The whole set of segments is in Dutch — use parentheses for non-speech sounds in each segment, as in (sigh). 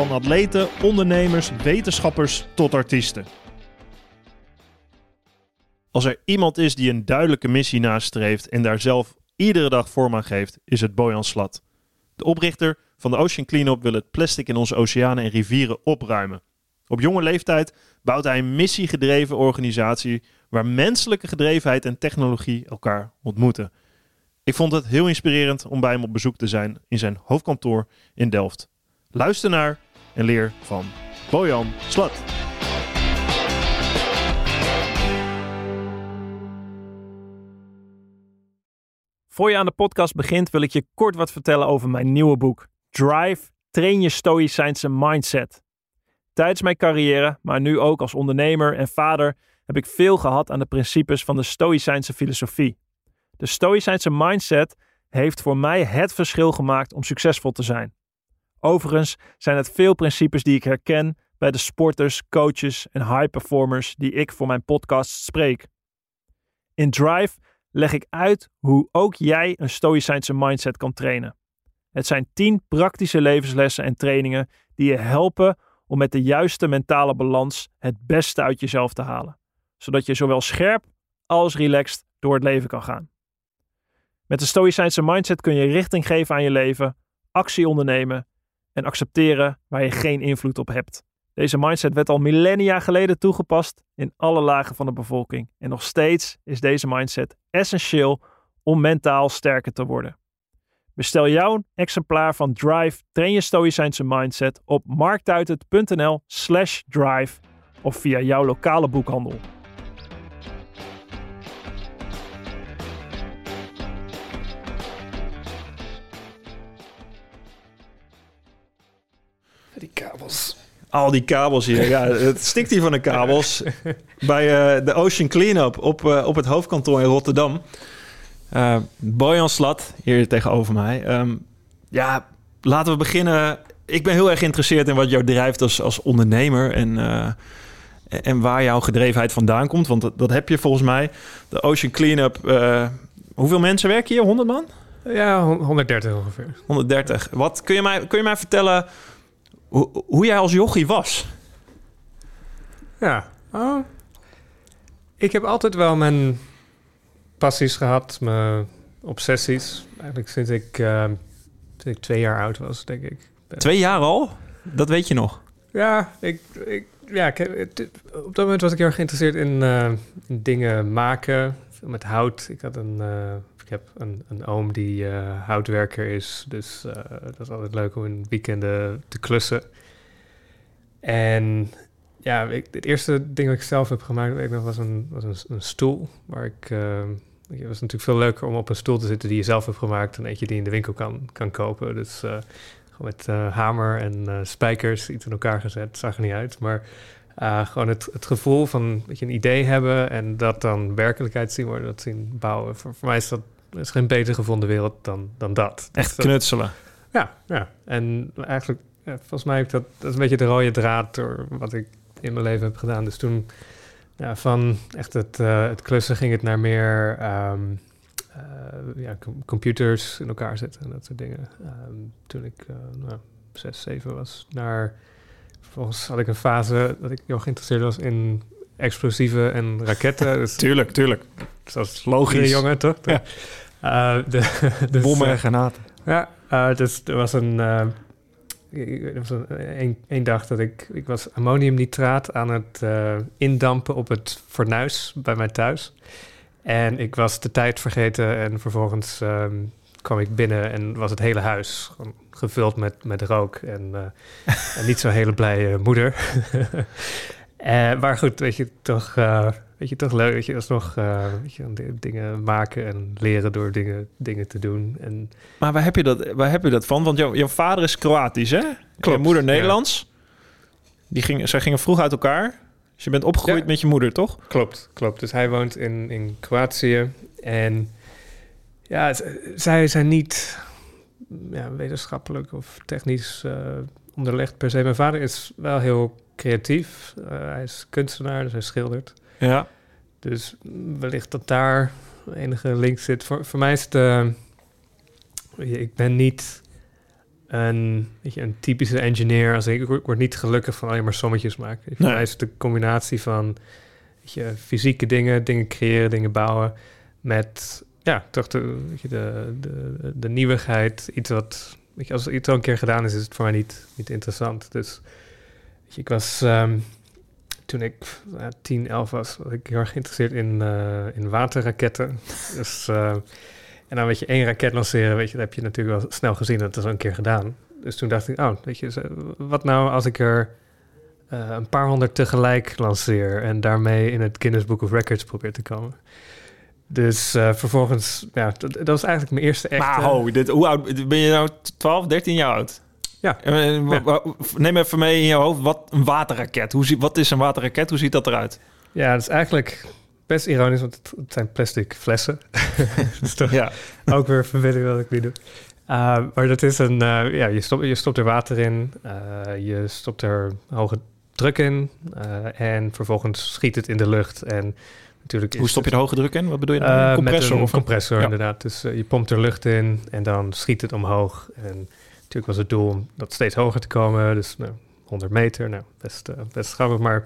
Van atleten, ondernemers, wetenschappers tot artiesten. Als er iemand is die een duidelijke missie nastreeft en daar zelf iedere dag vorm aan geeft, is het Bojan Slat. De oprichter van de Ocean Cleanup wil het plastic in onze oceanen en rivieren opruimen. Op jonge leeftijd bouwt hij een missiegedreven organisatie waar menselijke gedrevenheid en technologie elkaar ontmoeten. Ik vond het heel inspirerend om bij hem op bezoek te zijn in zijn hoofdkantoor in Delft. Luister naar en leer van Bojan Slat. Voor je aan de podcast begint, wil ik je kort wat vertellen over mijn nieuwe boek. Drive, train je stoïcijnse mindset. Tijdens mijn carrière, maar nu ook als ondernemer en vader, heb ik veel gehad aan de principes van de stoïcijnse filosofie. De stoïcijnse mindset heeft voor mij het verschil gemaakt om succesvol te zijn. Overigens zijn het veel principes die ik herken bij de sporters, coaches en high performers die ik voor mijn podcast spreek. In Drive leg ik uit hoe ook jij een stoïcijnse mindset kan trainen. Het zijn 10 praktische levenslessen en trainingen die je helpen om met de juiste mentale balans het beste uit jezelf te halen, zodat je zowel scherp als relaxed door het leven kan gaan. Met de stoïcijnse mindset kun je richting geven aan je leven, actie ondernemen en accepteren waar je geen invloed op hebt. Deze mindset werd al millennia geleden toegepast in alle lagen van de bevolking. En nog steeds is deze mindset essentieel om mentaal sterker te worden. Bestel jouw exemplaar van Drive Train je Stoïcijnse Mindset op marktuitert.nl slash drive of via jouw lokale boekhandel. Die kabels. Al die kabels hier. Ja, (laughs) het stikt hier van de kabels. Bij uh, de Ocean Cleanup op, uh, op het hoofdkantoor in Rotterdam. Uh, Bojan Slat, hier tegenover mij. Um, ja, laten we beginnen. Ik ben heel erg geïnteresseerd in wat jou drijft als, als ondernemer. En, en waar jouw gedrevenheid vandaan komt. Want dat, dat heb je volgens mij. De Ocean Cleanup. hoeveel mensen werken hier? 100 man? Ja, 130 ongeveer. 130. Wat kun je mij, kun je mij vertellen hoe, hoe jij als jochie was? Ja, oh. ik heb altijd wel mijn passies gehad, mijn obsessies. Eigenlijk sinds ik, uh, sinds ik twee jaar oud was, denk ik. Twee jaar al? Dat weet je nog? Ja, ik, ik, ja ik, op dat moment was ik heel erg geïnteresseerd in, uh, in dingen maken, met hout. Ik had een, uh, ik heb een, een oom die uh, houtwerker is, dus uh, dat is altijd leuk om in weekenden te klussen. En ja, ik, het eerste ding dat ik zelf heb gemaakt, weet ik nog, was een, was een, een stoel. Waar ik, het was natuurlijk veel leuker om op een stoel te zitten die je zelf hebt gemaakt dan eentje die in de winkel kan, kan kopen. Dus gewoon met hamer en spijkers iets in elkaar gezet, zag er niet uit. Maar gewoon het, het gevoel van dat je een idee hebben en dat dan werkelijkheid zien worden, dat zien bouwen. Voor, voor mij is dat is geen beter gevonden wereld dan, dan dat. Echt knutselen. Ja, ja. En eigenlijk, ja, volgens mij heb dat, dat is een beetje de rode draad door wat ik in mijn leven heb gedaan. Dus toen ja, van echt het, uh, het klussen ging het naar meer um, uh, ja, computers in elkaar zetten en dat soort dingen. Um, toen ik nou, zes, zeven was, naar Vervolgens had ik een fase dat ik heel geïnteresseerd was in explosieven en raketten. (laughs) Dus, tuurlijk, tuurlijk. Dat is logisch. jongen, toch? Ja. Uh, de, (laughs) dus, Bommen en granaten. Ja, uh, dus er was een... Uh, er was een, een, een, dag dat ik... Ik was ammoniumnitraat aan het indampen op het fornuis bij mij thuis. En ik was de tijd vergeten en vervolgens um, kwam ik binnen en was het hele huis gevuld met, met rook. En, en niet zo'n hele blije moeder. (laughs) uh, maar goed, weet je, toch, uh, weet je, toch leuk. Weet je, alsnog weet je, dingen maken en leren door dingen, dingen te doen. En, maar waar heb je dat, waar heb je dat van? Want jouw, jouw vader is Kroatisch, hè? Klopt, je moeder Nederlands. Die ging, zij gingen vroeg uit elkaar. Dus je bent opgegroeid Ja. met je moeder, toch? Klopt, klopt. Dus hij woont in, in Kroatië. En ja, zij zijn niet ja, wetenschappelijk of technisch eh, onderlegd per se. Mijn vader is wel heel creatief. Eh, hij is kunstenaar, dus hij schildert. Ja. Dus wellicht dat daar enige link zit. Voor, voor mij is het... eh, ik ben niet een, weet je, een typische engineer. Als ik, ik word- niet gelukkig van alleen maar sommetjes maken. Voor Nee. mij is het de combinatie van weet je, fysieke dingen, dingen creëren, dingen bouwen... met ja, toch de, weet je, de, de, de nieuwigheid. Iets wat... Weet je, als iets al een keer gedaan is, is het voor mij niet, niet interessant. Dus ik was... ehm, toen ik uh, 10, 11 was, was ik heel erg geïnteresseerd in, eh, in waterraketten. (laughs) dus, eh, en dan weet je, één raket lanceren, weet je, dat heb je natuurlijk wel snel gezien, dat is al een keer gedaan. Dus toen dacht ik, oh, weet je, wat nou als ik er eh, een paar honderd tegelijk lanceer en daarmee in het Guinness Book of Records probeer te komen. Dus vervolgens, ja, dat, dat was eigenlijk mijn eerste echte... Maar ho, dit, hoe oud ben je nou? 12, 13 jaar oud? Ja. Neem even mee in je hoofd, wat een waterraket. Hoe zie, wat is een waterraket? Hoe ziet dat eruit? Ja, dat is eigenlijk best ironisch, want het, zijn plastic flessen. (laughs) dat is toch Ja. ook weer verbidding wat ik nu doe. Uh, maar dat is een, uh, ja, je stopt, je stopt er water in, uh, je stopt er hoge druk in uh, en vervolgens schiet het in de lucht. En natuurlijk Hoe stop je de hoge druk in? Wat bedoel je? Dan? Een compressor? met een of compressor, Ja. inderdaad. Dus je pompt er lucht in en dan schiet het omhoog. En natuurlijk was het doel om dat steeds hoger te komen. Dus nou, 100 meter, nou, best, uh, best grappig. Maar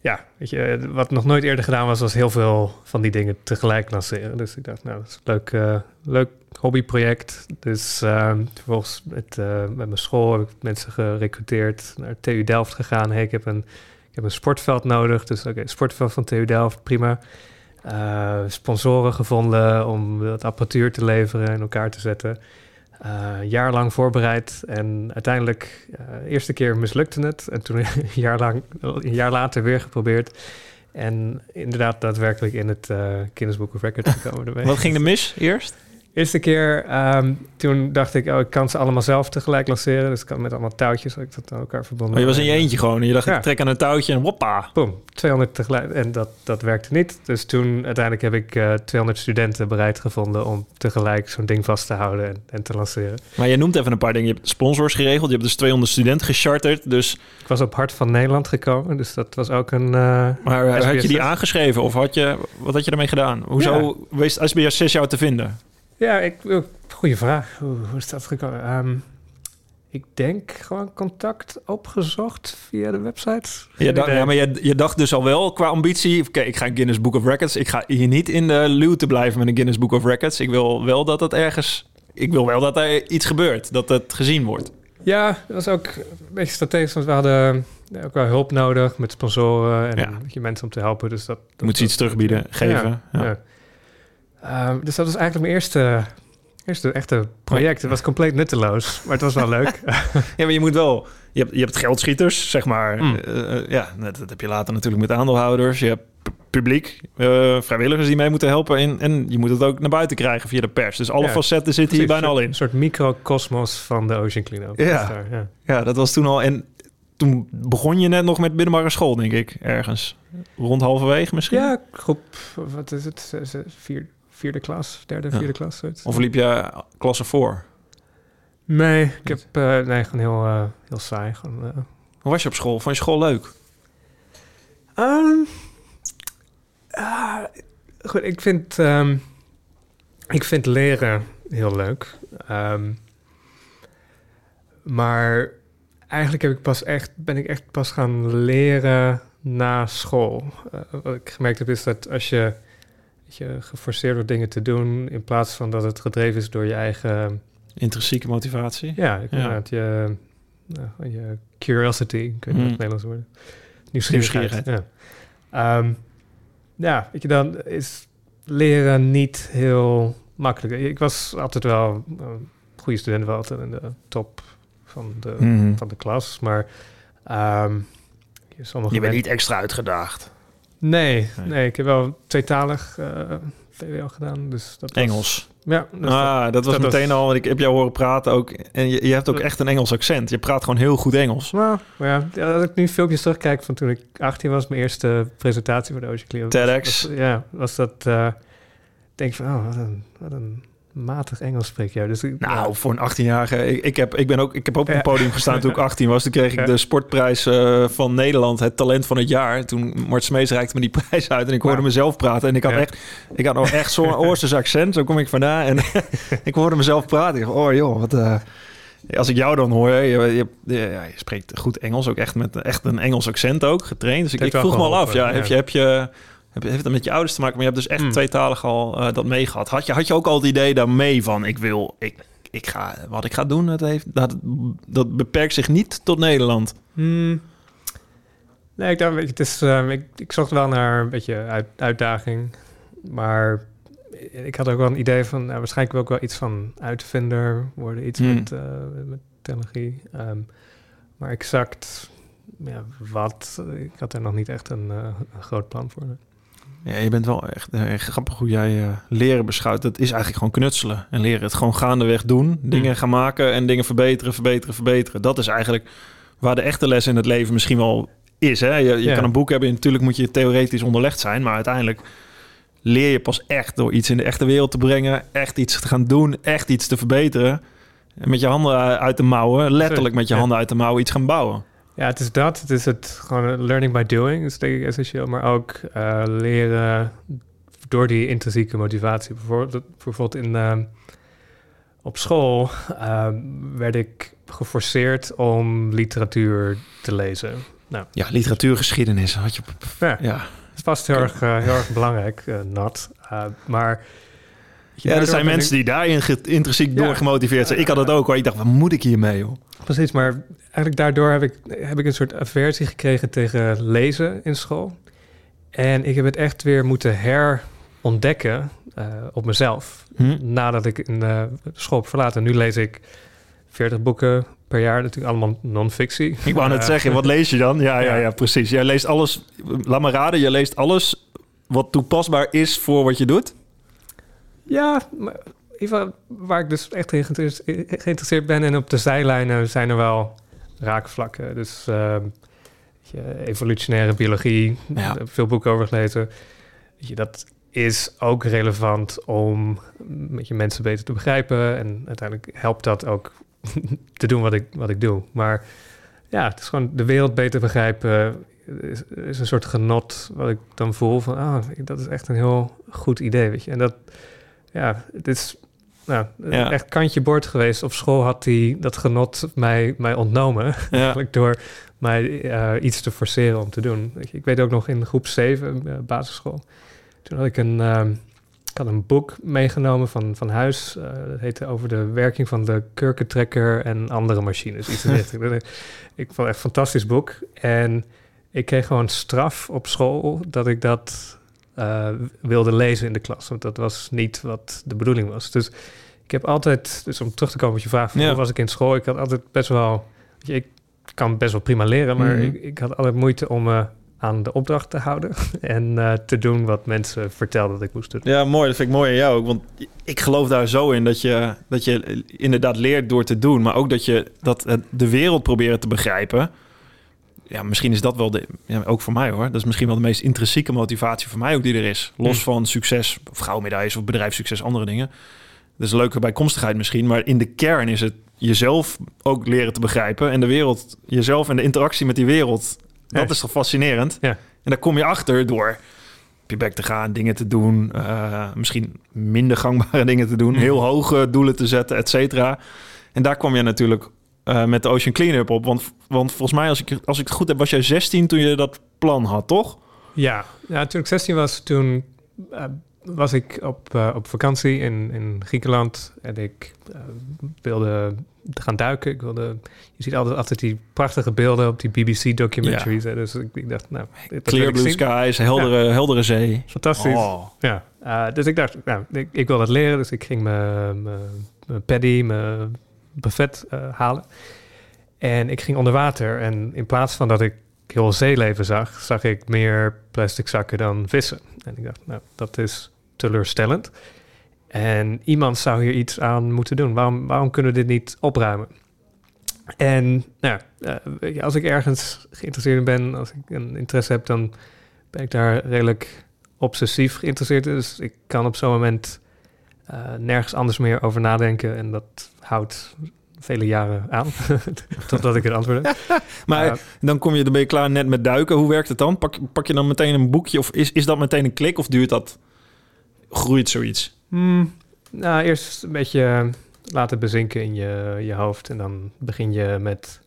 ja, weet je, wat nog nooit eerder gedaan was, was heel veel van die dingen tegelijk lanceren. Dus ik dacht, nou, dat is een leuk, uh, leuk hobbyproject. Dus uh, vervolgens met, met mijn school heb ik mensen gerecruiteerd, naar TU Delft gegaan. Hey, ik heb een, ik heb een sportveld nodig. Dus oké, sportveld van TU Delft, prima. Sponsoren gevonden om dat apparatuur te leveren en elkaar te zetten. Uh, jaar lang voorbereid en uiteindelijk, uh, eerste keer mislukte het. En toen (laughs) een jaar, lang, een jaar later weer geprobeerd. En inderdaad daadwerkelijk in het uh, of Records gekomen. Wat ging er mis eerst? Eerste keer, um, toen dacht ik, oh, ik kan ze allemaal zelf tegelijk lanceren. Dus ik kan met allemaal touwtjes, had ik dat aan elkaar verbonden. Maar je was in je eentje gewoon. En je dacht, Ja. ik trek aan een touwtje en woppa. Boom, 200 tegelijk. En dat, dat werkte niet. Dus toen uiteindelijk heb ik uh, 200 studenten bereid gevonden om tegelijk zo'n ding vast te houden en, en, te lanceren. Maar je noemt even een paar dingen. Je hebt sponsors geregeld. Je hebt dus 200 studenten gecharterd. Dus... Ik was op Hart van Nederland gekomen, dus dat was ook een... Uh, maar uh, had je die aangeschreven of had je, wat had je ermee gedaan? Hoezo ja. wees SBS 6 jou te vinden? Ja, ik, goede vraag. Hoe, hoe is dat gekomen? Um, ik denk gewoon contact opgezocht via de website. Ja, dacht, ja maar je, je, dacht dus al wel qua ambitie... oké, okay, ik ga Guinness Book of Records. Ik ga hier niet in de luwte blijven met een Guinness Book of Records. Ik wil wel dat het ergens... Ik wil wel dat er iets gebeurt, dat het gezien wordt. Ja, dat was ook een beetje strategisch, want we hadden ook wel hulp nodig met sponsoren en ja. je mensen om te helpen. Dus dat, dat moet ze iets terugbieden, geven. Ja, ja. Um, dus dat was eigenlijk mijn eerste, eerste echte project. Het was compleet nutteloos, maar het was wel leuk. (laughs) ja, maar je moet wel... Je hebt, je hebt geldschieters, zeg maar. Mm. Uh, ja, dat, dat heb je later natuurlijk met aandeelhouders. Je hebt publiek, uh, vrijwilligers die mee moeten helpen. En, en je moet het ook naar buiten krijgen via de pers. Dus alle ja, facetten zitten hier bijna soort, al in. Een soort microcosmos van de Ocean Cleanup. Ja. Daar, ja. ja, dat was toen al... En toen begon je net nog met middelbare school, denk ik, ergens. Rond halverwege misschien? Ja, groep, wat is het? Vier, vierde klas, derde, vierde klas. Zoiets. Of liep je klasse voor? Nee, ik heb uh, nee, gewoon heel, uh, heel saai. Gewoon, uh... Hoe was je op school? Vond je school leuk? Um, goed, ik vind, um, ik vind leren heel leuk. Um, maar eigenlijk heb ik pas echt, ben ik echt pas gaan leren na school. Wat ik gemerkt heb is dat als je, je geforceerd wordt dingen te doen... in plaats van dat het gedreven is door je eigen... Intrinsieke motivatie? Ja, ik ja. je, nou, je curiosity, kun je mm. het Nederlands worden. Nieuwsgierigheid. Ja. Um, ja, weet je, dan is leren niet heel makkelijk. Ik was altijd wel een goede student, wel altijd in de top van de, mm. van de klas, maar... Um, je bent niet extra uitgedaagd. Nee, nee, nee, ik heb wel tweetalig uh, VWO gedaan. Dus dat Engels. Was, ja. Dus ah, dat, was meteen al, ik heb jou horen praten ook. En je, je hebt ook echt een Engels accent. Je praat gewoon heel goed Engels. Nou, ja, als ik nu filmpjes terugkijk van toen ik 18 was, mijn eerste presentatie voor de Ocean Clear. TEDx. Was, ja, was dat, uh, denk ik van, oh, wat een, wat een matig Engels spreek jij. Dus, nou, ja. voor een 18-jarige. Ik, ik, heb, ik, ben ook, ik heb ook op een podium gestaan toen ik (laughs) 18 was. Toen kreeg ik de sportprijs uh, van Nederland, het talent van het jaar. Toen Mart Smees reikte me die (laughs) prijs uit en ik hoorde mezelf praten. En ik had echt, ik had nog echt zo'n (laughs) Oosters accent. Zo kom ik vandaan. En ik hoorde mezelf praten. Ik dacht, oh joh, wat... Uh, als ik jou dan hoor, je, je, je, ja, je, spreekt goed Engels, ook echt met echt een Engels accent ook getraind. Dus ik, ik vroeg me al af, ja, ja, heb je, heb je heeft het met je ouders te maken, maar je hebt dus echt mm. tweetalig al uh, dat meegehad. Had je, had je ook al het idee daarmee van, ik wil, ik, ik ga, wat ik ga doen, dat, heeft, dat, dat beperkt zich niet tot Nederland? Mm. Nee, ik dacht, het is, uh, ik, ik zocht wel naar een beetje uit, uitdaging, maar ik had ook wel een idee van, nou, waarschijnlijk wil ik wel iets van uitvinder worden, iets mm. met, uh, met technologie. Um, maar exact ja, wat, ik had er nog niet echt een, een groot plan voor. Ja, je bent wel echt, eh, echt grappig hoe jij uh, leren beschouwt. Dat is eigenlijk gewoon knutselen en leren. Het gewoon gaandeweg doen, mm. dingen gaan maken en dingen verbeteren, verbeteren, verbeteren. Dat is eigenlijk waar de echte les in het leven misschien wel is. Hè? Je, je kan een boek hebben, natuurlijk moet je theoretisch onderlegd zijn, maar uiteindelijk leer je pas echt door iets in de echte wereld te brengen, echt iets te gaan doen, echt iets te verbeteren. En met je handen uit de mouwen, letterlijk met je handen uit de mouwen iets gaan bouwen. Ja, het is dat. Het is het gewoon learning by doing, is denk ik essentieel. Maar ook uh, leren door die intrinsieke motivatie. Bijvoorbeeld, bijvoorbeeld in, uh, op school uh, werd ik geforceerd om literatuur te lezen. Nou, ja, literatuurgeschiedenis had je. Ja, ja. het vast heel erg, heel erg belangrijk, nat. maar ja, er zijn mensen die daarin intrinsiek door gemotiveerd zijn. Ik had het ook hoor. Ik dacht, wat moet ik hiermee, joh? Precies, maar eigenlijk daardoor heb ik, heb ik een soort aversie gekregen tegen lezen in school. En ik heb het echt weer moeten herontdekken uh, op mezelf. Hm? Nadat ik in school heb verlaten. Nu lees ik 40 boeken per jaar, natuurlijk allemaal non-fictie. Ik wou net uh, zeggen, wat lees je dan? Ja, (laughs) ja, ja, precies. Jij leest alles, laat me raden, je leest alles wat toepasbaar is voor wat je doet? Ja, maar even waar ik dus echt geïnteresseerd ben. En op de zijlijnen zijn er wel raakvlakken. Dus uh, je, evolutionaire biologie, ja. veel boeken over gelezen. Je, dat is ook relevant om met je mensen beter te begrijpen. En uiteindelijk helpt dat ook (laughs) te doen wat ik, wat ik doe. Maar ja, het is gewoon de wereld beter begrijpen. Is, is een soort genot wat ik dan voel van, ah, dat is echt een heel goed idee, weet je. En dat, ja, het is nou, echt kantje bord geweest. Op school had hij dat genot mij, mij ontnomen. Ja. (laughs) Eigenlijk door mij uh, iets te forceren om te doen. Ik weet ook nog in groep 7, uh, basisschool. Toen had ik een, uh, ik had een boek meegenomen van, van huis. Uh, dat heette over de werking van de kurkentrekker en andere machines. Iets in (laughs) ik vond het echt een fantastisch boek. En ik kreeg gewoon straf op school dat ik dat uh, wilde lezen in de klas. Want dat was niet wat de bedoeling was. Dus ik heb altijd, dus om terug te komen op je vraag, hoe was ik in school? Ik had altijd best wel, je, ik kan best wel prima leren, maar mhm. ik, ik, had altijd moeite om me aan de opdracht te houden (laughs) en uh, te doen wat mensen vertelden dat ik moest doen. Ja, mooi. Dat vind ik mooi aan jou ook. Want ik geloof daar zo in dat je, dat je inderdaad leert door te doen, maar ook dat je dat de wereld proberen te begrijpen ja, misschien is dat wel de, ja, ook voor mij hoor. Dat is misschien wel de meest intrinsieke motivatie voor mij ook die er is. Los hm. van succes, of goudmedailles of bedrijfssucces, andere dingen. Dat is een leuke bijkomstigheid misschien. Maar in de kern is het jezelf ook leren te begrijpen. En de wereld, jezelf en de interactie met die wereld. Dat is toch fascinerend? Ja. En daar kom je achter door op je bek te gaan, dingen te doen. Uh, misschien minder gangbare (laughs) dingen te doen. Hm. Heel hoge doelen te zetten, et cetera. En daar kom je natuurlijk uh, met de Ocean Cleanup op. Want, want volgens mij, als ik, als ik het goed heb, was jij 16 toen je dat plan had, toch? Ja, ja toen ik 16 was, toen uh, was ik op, uh, op vakantie in, in Griekenland. En ik wilde gaan duiken. Ik wilde, je ziet altijd, altijd die prachtige beelden op die BBC-documentaries. Ja. Dus ik, ik, dacht, nou... Clear blue skies, heldere, ja. heldere zee. Fantastisch. Oh. Ja, dus ik dacht, nou, ik, ik wil dat leren. Dus ik ging mijn paddy, mijn buffet uh, halen. En ik ging onder water en in plaats van dat ik heel zeeleven zag, zag ik meer plastic zakken dan vissen. En ik dacht, nou, dat is teleurstellend. En iemand zou hier iets aan moeten doen. Waarom, waarom kunnen we dit niet opruimen? En nou, uh, als ik ergens geïnteresseerd ben, als ik een interesse heb, dan ben ik daar redelijk obsessief geïnteresseerd. Dus ik kan op zo'n moment uh, nergens anders meer over nadenken. En dat houdt vele jaren aan, (laughs) totdat ik het antwoord heb. (laughs) maar uh, dan kom je, dan ben je klaar net met duiken. Hoe werkt het dan? Pak, pak je dan meteen een boekje of is, is dat meteen een klik of duurt dat, groeit zoiets? Hmm, nou, eerst een beetje laten bezinken in je, je hoofd en dan begin je met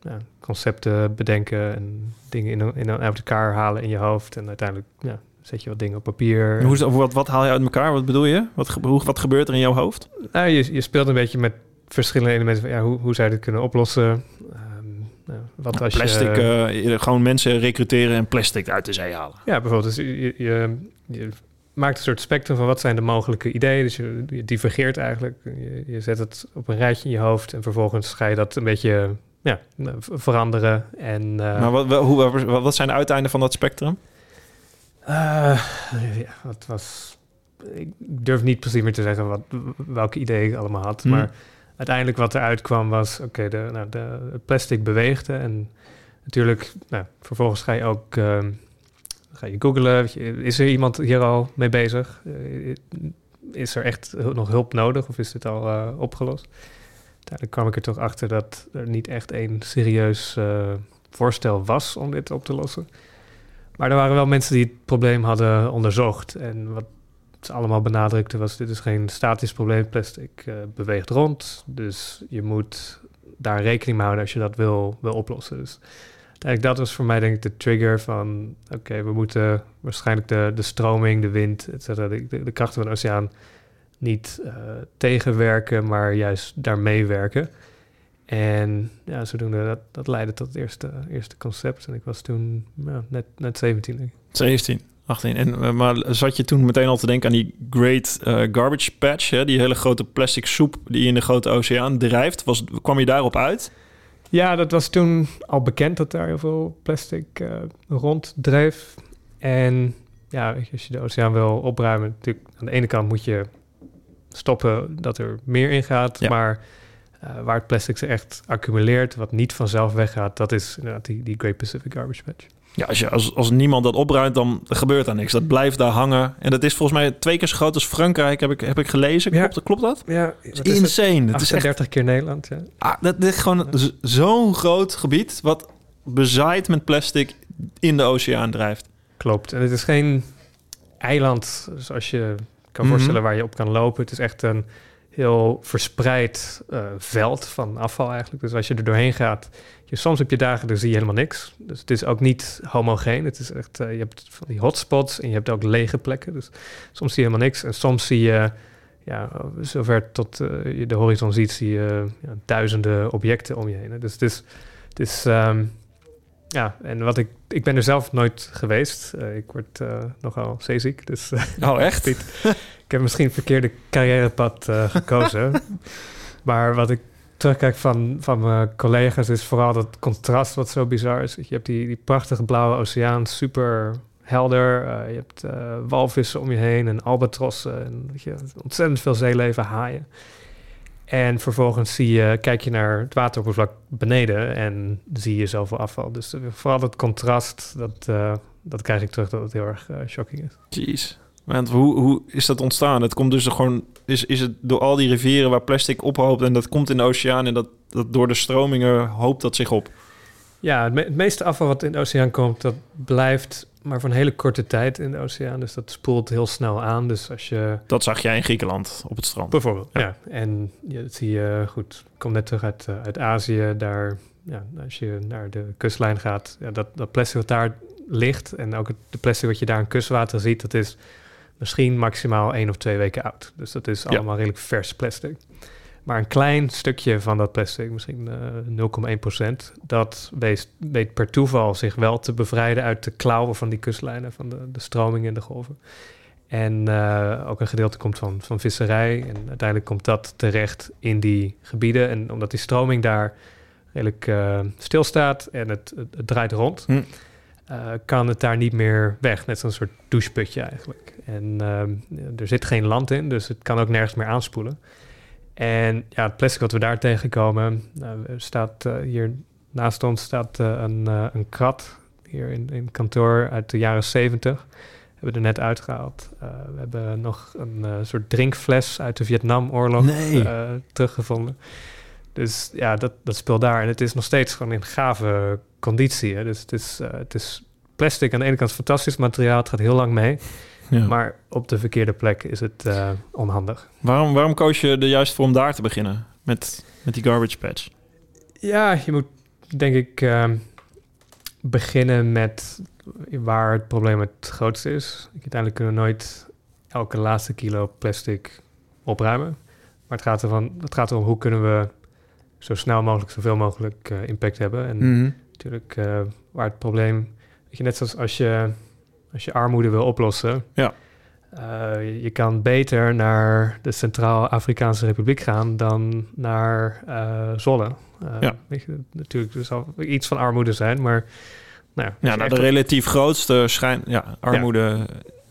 ja, concepten bedenken en dingen in, in, uit elkaar halen in je hoofd en uiteindelijk ja, zet je wat dingen op papier. En hoe is dat, wat, wat haal je uit elkaar? Wat bedoel je? Wat, hoe, wat gebeurt er in jouw hoofd? Nou, je, je speelt een beetje met verschillende elementen. Van, ja, hoe, hoe zou je dit kunnen oplossen? Um, nou, wat Nou, als plastic, je... eh, gewoon mensen recruteren en plastic uit de zee halen. Ja, bijvoorbeeld. Dus je, je, je maakt een soort spectrum van wat zijn de mogelijke ideeën. Dus je, je divergeert eigenlijk. Je, je zet het op een rijtje in je hoofd en vervolgens ga je dat een beetje ja, veranderen. En, uh, Maar wat, hoe, wat, wat zijn de uiteinden van dat spectrum? Uh, ja, wat was. Ik durf niet precies meer te zeggen wat, welke ideeën ik allemaal had. Hmm. Maar uiteindelijk wat eruit kwam was: oké, de, nou, de het plastic beweegde. En natuurlijk, nou, vervolgens ga je ook. Uh, ga je googlen. je, Is er iemand hier al mee bezig? Uh, is er echt nog hulp nodig of is dit al uh, opgelost? Uiteindelijk kwam ik er toch achter dat er niet echt een serieus voorstel was om dit op te lossen. Maar er waren wel mensen die het probleem hadden onderzocht. En wat ze allemaal benadrukten was: dit is geen statisch probleem. Plastic uh, beweegt rond. Dus je moet daar rekening mee houden als je dat wil, wil oplossen. Dus uiteindelijk dat was voor mij denk ik de trigger van... oké, we moeten waarschijnlijk de, de stroming, de wind, et cetera, de, de, krachten van de oceaan niet uh, tegenwerken, maar juist daarmee werken. En ja, zodoende, dat, dat leidde tot het eerste, eerste concept. En ik was toen ja, net, net 17, denk ik. 17, 18. En, uh, maar zat je toen meteen al te denken aan die Great uh, Garbage Patch, hè? die hele grote plastic soep die in de grote oceaan drijft? Was, kwam je daarop uit? Ja, dat was toen al bekend dat daar heel veel plastic uh, ronddreef. En ja, als je de oceaan wil opruimen, natuurlijk aan de ene kant moet je stoppen dat er meer in gaat, ja. maar uh, waar het plastic zich echt accumuleert, wat niet vanzelf weggaat, dat is inderdaad die, die Great Pacific Garbage Patch. Ja, als, je, als, als niemand dat opruimt, dan gebeurt er niks. Dat blijft daar hangen. En dat is volgens mij twee keer zo groot als Frankrijk, heb ik, heb ik gelezen. Klopt, ja. klopt dat? Ja. Dat is insane. Het is 38 keer Nederland, ja. Ah, dat is gewoon ja. zo'n groot gebied, wat bezaaid met plastic in de oceaan drijft. Klopt. En het is geen eiland, zoals je kan voorstellen, mm -hmm. waar je op kan lopen. Het is echt een heel verspreid uh, veld van afval eigenlijk. Dus als je er doorheen gaat, je, soms heb je dagen, daar zie je helemaal niks. Dus het is ook niet homogeen. Het is echt, uh, je hebt van die hotspots en je hebt ook lege plekken. Dus soms zie je helemaal niks. En soms zie je, ja, zover tot uh, je de horizon ziet, zie je ja, duizenden objecten om je heen. Dus het is, um, ja, en wat ik, ik ben er zelf nooit geweest. Uh, ik word uh, nogal zeeziek, dus... Uh, oh, echt? (laughs) ik heb misschien het verkeerde carrièrepad gekozen. (laughs) maar wat ik terugkijk van, van mijn collega's is vooral dat contrast wat zo bizar is. Je hebt die, die prachtige blauwe oceaan, super helder. je hebt walvissen om je heen en albatrossen. En weet je, ontzettend veel zeeleven, haaien. En vervolgens zie je, kijk je naar het wateroppervlak beneden en zie je zoveel afval. Dus vooral dat contrast, dat, uh, dat krijg ik terug dat het heel erg uh, shocking is. Jeez. Want hoe, hoe is dat ontstaan? Het komt dus gewoon, is, is het door al die rivieren waar plastic ophoopt en dat komt in de oceaan en dat, dat door de stromingen hoopt dat zich op? Ja, het, me het meeste afval wat in de oceaan komt, dat blijft maar voor een hele korte tijd in de oceaan. Dus dat spoelt heel snel aan. Dus als je... Dat zag jij in Griekenland op het strand. Bijvoorbeeld, ja. ja. En dat zie je goed. Ik kom net terug uit, uh, uit Azië. Daar, ja, als je naar de kustlijn gaat, ja, dat, dat plastic wat daar ligt... en ook het de plastic wat je daar in kustwater ziet... dat is misschien maximaal één of twee weken oud. Dus dat is allemaal redelijk vers plastic. Maar een klein stukje van dat plastic, misschien uh, 0,1 procent, dat weet, weet, per toeval zich wel te bevrijden uit de klauwen van die kustlijnen, van de, de stromingen en de golven. En uh, ook een gedeelte komt van, van visserij. En uiteindelijk komt dat terecht in die gebieden. En omdat die stroming daar redelijk uh, stilstaat en het, het, het draait rond, hm. eh, kan het daar niet meer weg. Net zo'n soort doucheputje eigenlijk. En ehm, er zit geen land in, dus het kan ook nergens meer aanspoelen. En ja, het plastic wat we daar tegenkomen, nou, er staat uh, hier naast ons staat uh, een, uh, een krat hier in, in kantoor uit de jaren 70. Hebben we er net uitgehaald. we hebben nog een soort drinkfles uit de Vietnamoorlog nee. teruggevonden. Dus ja, dat, dat speelt daar. En het is nog steeds gewoon in gave conditie. Hè? Dus het is, het is plastic aan de ene kant fantastisch materiaal. Het gaat heel lang mee. Ja. Maar op de verkeerde plek is het uh, onhandig. Waarom, waarom koos je er juist voor om daar te beginnen met, met die garbage patch? Ja, je moet denk ik uh, beginnen met waar het probleem het grootste is. Uiteindelijk kunnen we nooit elke laatste kilo plastic opruimen. Maar het gaat, ervan, het gaat erom hoe kunnen we zo snel mogelijk, zoveel mogelijk uh, impact hebben. En Mhm. natuurlijk waar het probleem... Weet je, net zoals als je als je armoede wil oplossen. Ja. Uh, je kan beter naar de Centraal-Afrikaanse Republiek gaan dan naar uh, Zolle. Uh, ja. Weet je, natuurlijk, er zal iets van armoede zijn, maar... Nou, ja, naar de relatief grootste schijn... Ja, armoede... Ja.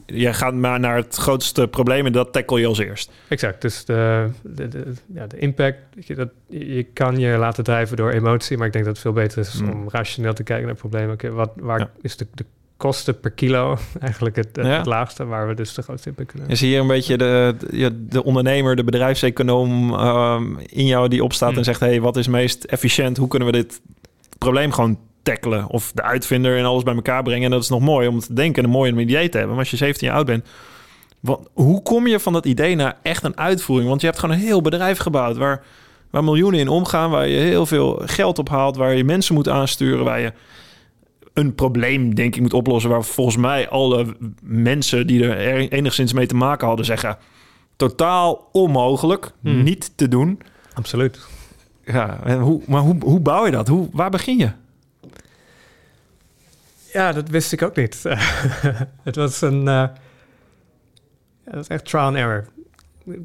Je gaat maar naar het grootste probleem en dat tackle je als eerst. Exact. Dus de, de, de, ja, de impact, je, dat, je kan je laten drijven door emotie, maar ik denk dat het veel beter is mm. om rationeel te kijken naar problemen. Okay, wat, waar ja. is de, de kosten per kilo eigenlijk het, het, ja. het, laagste waar we dus de grootste impact kunnen Is hier een beetje de, de, de ondernemer, de bedrijfseconoom um, in jou die opstaat Hmm. mm. en zegt: hey, wat is meest efficiënt? Hoe kunnen we dit probleem gewoon tackelen? Of de uitvinder en alles bij elkaar brengen. En dat is nog mooi om te denken en een mooie idee te hebben. Maar als je 17 jaar oud bent, wat, hoe kom je van dat idee naar echt een uitvoering? Want je hebt gewoon een heel bedrijf gebouwd waar, waar miljoenen in omgaan, waar je heel veel geld op haalt, waar je mensen moet aansturen, waar je een probleem, denk ik, moet oplossen... waar volgens mij alle mensen die er enigszins mee te maken hadden zeggen... totaal onmogelijk, Hmm. niet te doen. Absoluut. Ja, en hoe, maar hoe, hoe bouw je dat? Hoe, waar begin je? Ja, dat wist ik ook niet. (laughs) het was een... Uh, ja, dat was echt trial and error.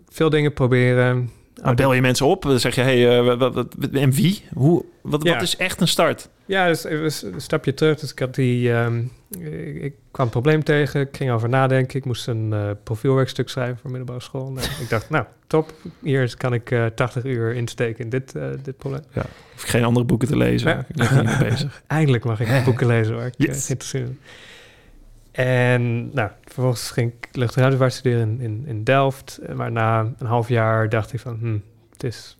Veel dingen proberen. Nou, bel je mensen op, dan zeg je, hey, uh, wat, wat, en wie? Hoe, wat, Ja. wat is echt een start? Ja, dus even een stapje terug. Dus ik had die... ehm, ik, ik kwam een probleem tegen. Ik ging over nadenken. Ik moest een eh, profielwerkstuk schrijven voor middelbare school. Nou, ik dacht, nou, top. Hier kan ik eh 80 uur insteken in dit, eh, dit probleem. Hoef ik geen andere boeken te lezen. Ja. Ik ben niet mee bezig. (laughs) Eindelijk mag ik boeken lezen waar ik eh, Yes. geïnteresseerd ben. En nou, vervolgens ging ik luchtruimtevaart studeren in, in, in Delft. Eh, Maar na een half jaar dacht ik van, hm, het is...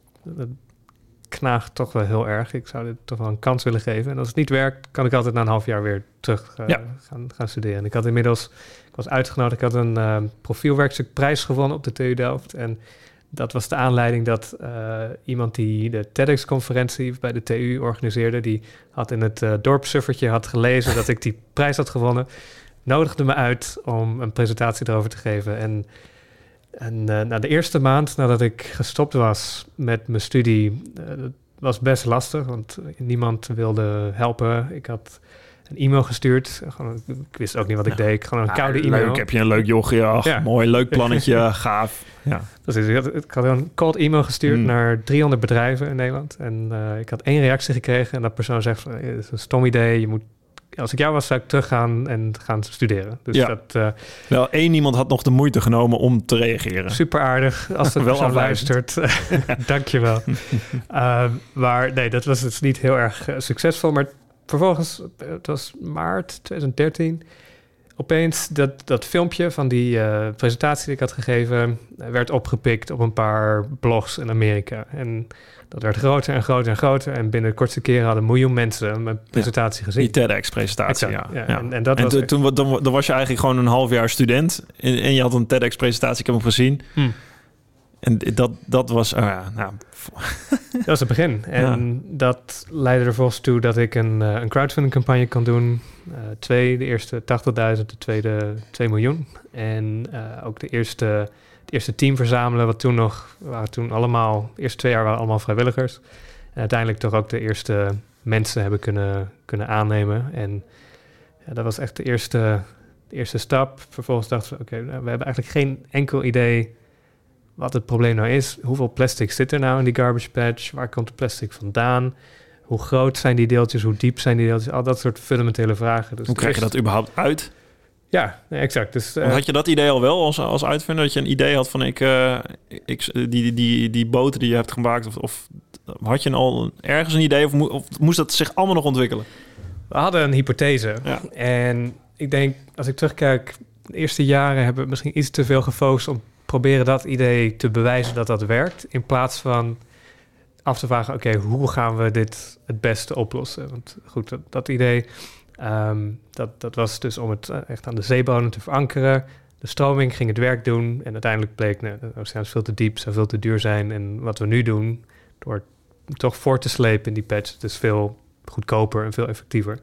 Knaagt toch wel heel erg. Ik zou dit toch wel een kans willen geven. En als het niet werkt, kan ik altijd na een half jaar weer terug eh, Ja. gaan, gaan studeren. En ik had inmiddels... Ik was uitgenodigd. Ik had een eh, profielwerkstuk prijs gewonnen op de TU Delft. En dat was de aanleiding dat eh, iemand die de TEDx-conferentie bij de TU organiseerde... die had in het uh, dorpsuffertje had gelezen dat ik die prijs had gewonnen... nodigde me uit om een presentatie erover te geven. En, en eh, na de eerste maand nadat ik gestopt was met mijn studie... eh, dat was best lastig, want niemand wilde helpen. Ik had een e-mail gestuurd. Gewoon, ik wist ook niet wat ik deed. Gewoon een koude e-mail. Leuk, heb je een leuk jochie. Ach, Ja. mooi, leuk plannetje, (laughs) gaaf. Ja. Precies, ik had, ik had een cold e-mail gestuurd Mm. naar 300 bedrijven in Nederland. En eh, ik had één reactie gekregen. En dat persoon zegt, van, "Eh, het is een stom idee. Je moet, als ik jou was, zou ik teruggaan en gaan studeren. Dus Ja. dat uh, Wel, één iemand had nog de moeite genomen om te reageren. super aardig. Als (laughs) de Wel luistert, (laughs) (laughs) dankjewel. uh, maar nee, dat was dus niet heel erg uh, succesvol. Maar vervolgens, het was maart 2013... Opeens dat, dat filmpje van die uh, presentatie die ik had gegeven... werd opgepikt op een paar blogs in Amerika. En dat werd groter en groter en groter. En binnen de kortste keren hadden een miljoen mensen mijn presentatie gezien. Die TEDx-presentatie, ja. ja. En, en dat en was toen, echt- toen, dan, dan was je eigenlijk gewoon een half jaar student. En, en je had een TEDx-presentatie, ik heb hem gezien. Hm. En dat, dat was, oh ja, nou, (laughs) (laughs) Dat was het begin. En dat leidde er volgens toe dat ik een, uh, een crowdfunding campagne kon doen. Uh, twee, de eerste 80.000, de tweede 2 miljoen. En uh, ook de eerste, het eerste team verzamelen, wat toen nog, waren toen allemaal, de eerste twee jaar waren allemaal vrijwilligers. En uiteindelijk toch ook de eerste mensen hebben kunnen, kunnen aannemen. En ja, dat was echt de eerste, de eerste stap. Vervolgens dachten we, oké, okay, we hebben eigenlijk geen enkel idee wat het probleem nou is. Hoeveel plastic zit er nou in die garbage patch? Waar komt de plastic vandaan? hoe groot zijn die deeltjes, hoe diep zijn die deeltjes, al dat soort fundamentele vragen. Dus Hoe krijg je dat überhaupt uit? Ja, exact. Dus, eh, had je dat idee al wel als, als uitvinder? Dat je een idee had van ik, eh, ik die, die, die, die boten die je hebt gemaakt? Of, of had je al ergens een idee? Of, moe- of moest dat zich allemaal nog ontwikkelen? we hadden een hypothese. Ja. En ik denk, als ik terugkijk, de eerste jaren hebben we misschien iets te veel gefocust om proberen dat idee te bewijzen dat dat werkt. In plaats van af te vragen, oké, hoe gaan we dit het beste oplossen? Want goed, dat, dat idee, ehm, dat, dat was dus om het eh, echt aan de zeebodem te verankeren. De stroming ging het werk doen en uiteindelijk bleek, nou, de oceaan is veel te diep, zou veel te duur zijn. En wat we nu doen, door toch voor te slepen in die patch, het is veel goedkoper en veel effectiever.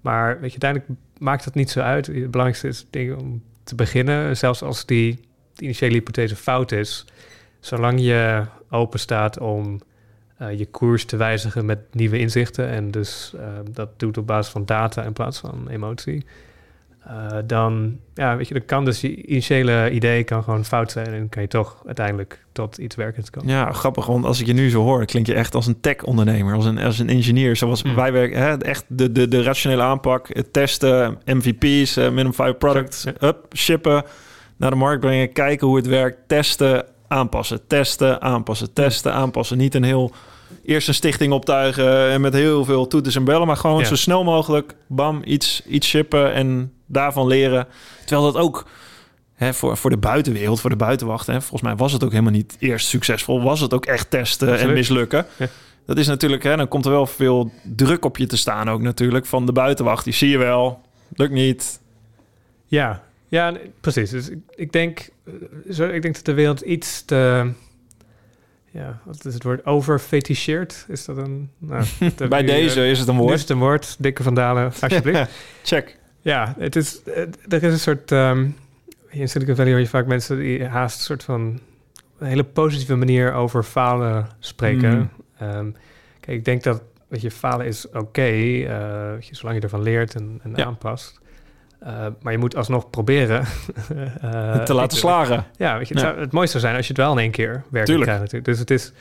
Maar weet je, uiteindelijk maakt het niet zo uit. Het belangrijkste is om te beginnen, zelfs als die, die initiële hypothese fout is, zolang je open staat om eh, je koers te wijzigen met nieuwe inzichten en dus eh, dat doet op basis van data in plaats van emotie, eh, dan, ja, weet je, dan kan dus je initiële idee kan gewoon fout zijn en kan je toch uiteindelijk tot iets werkends komen. Ja, grappig, want als ik je nu zo hoor, klink je echt als een tech-ondernemer, als een, als een engineer. Zoals Hmm. wij werken, hè, echt de, de, de rationele aanpak, het testen, MVP's, minimum viable products, Ja. up, shippen, naar de markt brengen, kijken hoe het werkt, testen, aanpassen, testen, aanpassen, testen, aanpassen. Niet een heel eerst een stichting optuigen en met heel veel toeters en bellen, maar gewoon Ja. zo snel mogelijk, bam, iets, iets shippen en daarvan leren. Terwijl dat ook hè, voor, voor de buitenwereld, voor de buitenwacht, hè, volgens mij was het ook helemaal niet eerst succesvol. Was het ook echt testen en mislukken. Ja. Dat is natuurlijk, hè, dan komt er wel veel druk op je te staan ook natuurlijk van de buitenwacht. Die zie je wel, lukt niet. Ja, ja precies. Dus ik, ik, denk, eh, zo, ik denk dat de wereld iets te... Ja, wat is het woord? Overfeticheerd? Is dat een... Nou, (laughs) dat- Bij nu, eh, deze is het een nu is woord. het een woord. Dikke vandalen, (laughs) alsjeblieft. Check. ja, het is, eh, er is een soort... ehm, in Silicon Valley hoor je vaak mensen die haast een soort van... een hele positieve manier over falen spreken. Mm. Ehm, kijk, ik denk dat, je, falen is oké, eh, weet je, zolang je ervan leert en, en Ja. aanpast. Eh, maar je moet alsnog proberen (laughs) eh, te laten slagen. Ja, weet je, het, Ja. zou, het mooiste zou zijn als je het wel in één keer werkt krijgt natuurlijk. Dus het is,